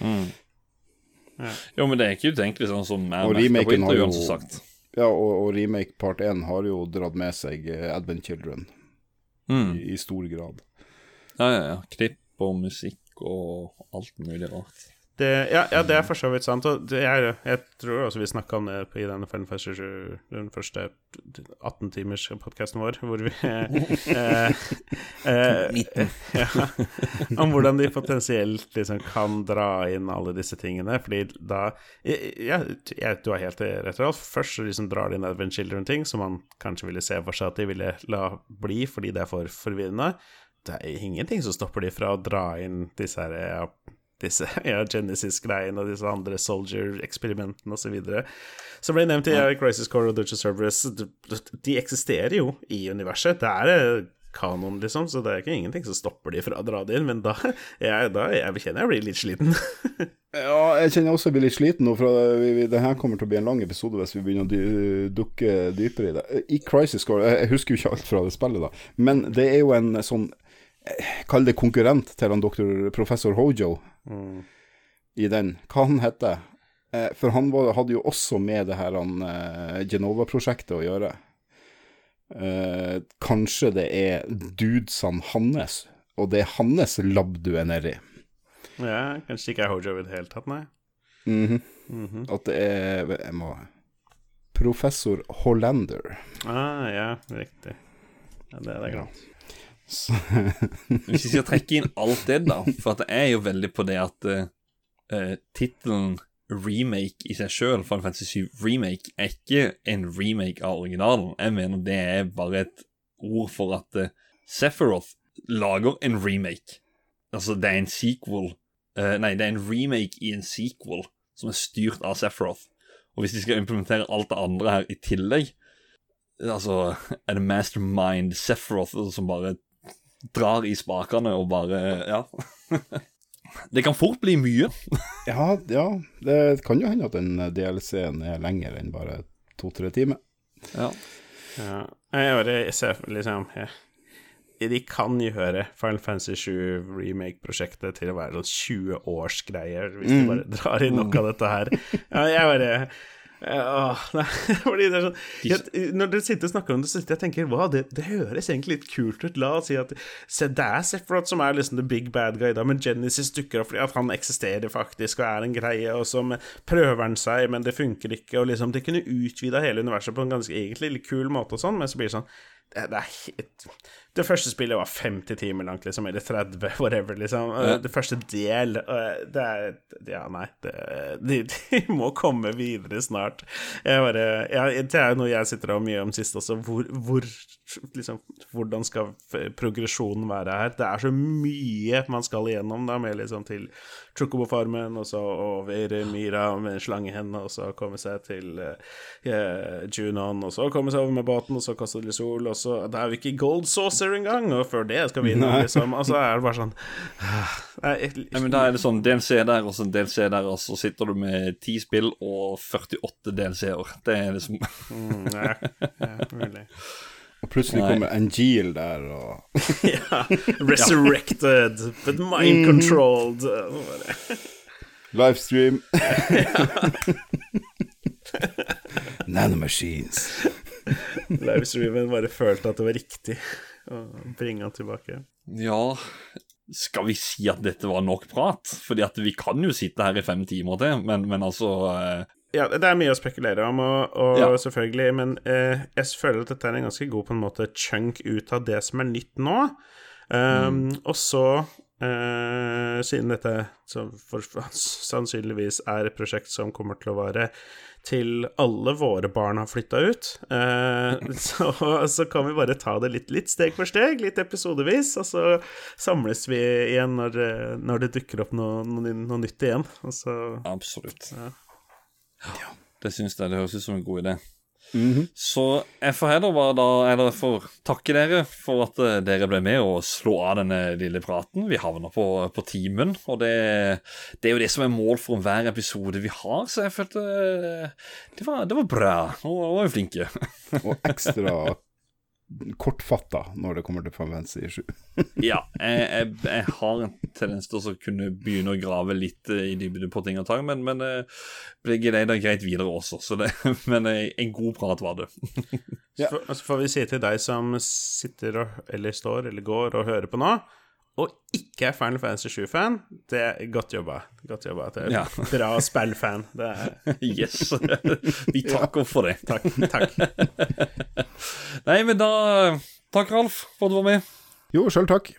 Mm. Jo, men det er ikke utenkelig sånn som jeg Og på remaken har jo intervjuene, som sagt. Ja, og, og remake part 1 har jo dratt med seg eh, Advent Children Mm. i, i stor grad. Ja, ja, ja. Klipp og musikk og alt mulig rart. Det, ja, ja, det er for så vidt sant. Og det er, jeg tror også vi snakka om det i 7, den første 18-timers-podkasten vår, hvor vi eh, eh, ja, Om hvordan de potensielt liksom kan dra inn alle disse tingene. Fordi da Ja, jeg, du har helt rett, Ralf. Først så liksom drar de inn Advent Children-ting som man kanskje ville se for seg at de ville la bli fordi det er for forvirrende. Det er ingenting som stopper de fra å dra inn disse her ja, disse ja, Genesis-greiene og disse andre Soldier-eksperimentene osv. Som ble nevnt i ja. Crisis Core og Dutcher Cerberus, de, eksisterer jo i universet. Det er eh, kanon, liksom, så det er ikke ingenting som stopper de fra å dra det inn. Men da, jeg, da jeg kjenner jeg blir litt sliten. Ja, jeg kjenner også jeg blir litt sliten nå, for vi, vi, det her kommer til å bli en lang episode hvis vi begynner å dy, dukke dypere i det. I Crisis Core, jeg, husker jo ikke alt fra det spillet, da, men det er jo en sånn Kall det konkurrent til han doktor professor Hojo i den. Hva han heter eh, For han var, hadde jo også med det her han, eh, Genova-prosjektet å gjøre. Eh, kanskje det er dudesene hans, og det er hans lab du er nedi. ja, kanskje ikke er Hojo i det hele tatt, nei. Mhm. At det er Jeg må Professor Hollander. Ah, ja, riktig. Ja, det, det er greit. Så, Hvis vi skal trekke inn alt det, da For jeg er jo veldig på det at uh, tittelen remake i seg sjøl, Final Fantasy 7 Remake, er ikke en remake av originalen. Jeg mener det er bare et ord for at uh, Sephiroth lager en remake. Altså, det er en sequel uh, Nei, det er en remake i en sequel som er styrt av Sephiroth. Og hvis de skal implementere alt det andre her i tillegg, altså er det Mastermind Sephiroth som bare drar i spakene og bare Ja. Det kan fort bli mye. ja, ja, det kan jo hende at den DLC-en er lenger enn bare to-tre timer. Ja. Ja. Jeg bare ser liksom jeg, De kan jo høre Final Fantasy 7 remake-prosjektet til å være sånn 20-årsgreier, hvis de bare drar inn noe av dette her. Ja, jeg bare Nei, fordi det er sånn jeg, Når dere sitter og snakker om det, så sitter jeg og tenker Wow, det, det høres egentlig litt kult ut. La oss si at Se, det er Sephiroth som er liksom the big bad guy, da, men Genesis dukker opp fordi at han eksisterer faktisk og er en greie, og så prøver han seg, men det funker ikke, og liksom Det kunne utvida hele universet på en ganske egentlig litt kul måte og sånn, men så blir det sånn det, det, er helt, det første spillet var 50 timer langt, liksom, eller 30, whatever, liksom. Ja. Det første del øh, Det er Ja, nei, det, de, de må komme videre snart. Jeg bare ja, Det er jo noe jeg sitter og mye om sist også. Hvor, hvor liksom, Hvordan skal progresjonen være her? Det er så mye man skal igjennom, da, med liksom til Chocobo-farmen, og så over Myra med slangehendene, og så komme seg til eh, Junon, og så komme seg over med båten, og så Costa del Sol, og så Da er vi ikke i Gold Saucer engang, og før det skal vi inn, liksom. Og så er det bare sånn Nei, jeg- Nei, men Da er det sånn DLC der og så DLC der, og så sitter du med 10 spill og 48 DLC-er. Det er liksom Mm, ja, ja, mulig. Og plutselig Nei. kommer Angel der, og Ja. Resurrected, but mind controlled. Bare- livestream. Nanomachines. Livestreamen bare følte at det var riktig å bringe han tilbake. Ja Skal vi si at dette var nok prat? Fordi at vi kan jo sitte her i fem timer til, men, men altså eh, Ja, det er mye å spekulere om, og, og Ja. selvfølgelig, men eh, jeg føler at dette er en ganske god på en måte chunk ut av det som er nytt nå. Um, Og så eh, siden dette så for, sannsynligvis er et prosjekt som kommer til å vare til alle våre barn har flytta ut, eh, så, så, kan vi bare ta det litt, litt, steg for steg, litt episodevis, og så samles vi igjen når, når det dukker opp noe, noe, noe nytt igjen. Så, Absolutt. Ja. Ja. Det syns jeg det høres ut som en god idé. Mm -hmm. Så jeg får heller bare da Eller får takke dere for at eh, dere ble med og slå av denne lille praten. Vi havner på, på timen, og det, det, er jo det som er mål for hver episode vi har, så jeg følte eh, Det var, det var bra. Nå var vi flinke. og ekstra kortfatta når det kommer til Fanfancy Fantasy 7. ja, jeg, jeg, jeg, har en tendens til å kunne begynne å grave litt eh, i dybden på ting og tang, men, men ble gleder greit videre også. Det, men eh, en god prat var det. ja. så, så får vi si til deg som sitter og, eller står eller går og hører på nå og ikke er Final Fantasy 7-fan, det er godt jobba. Godt jobba. Det er ja. bra spillfan. Det er Yes. Vi takker for det. Takk. takk. Nei, men da Takk, Ralf, for at du var med. Jo, sjøl takk.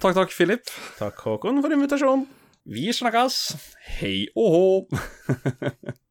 Takk, takk, Philip. Takk, Håkon, for invitasjonen. Vi snakkes. Hei og hå.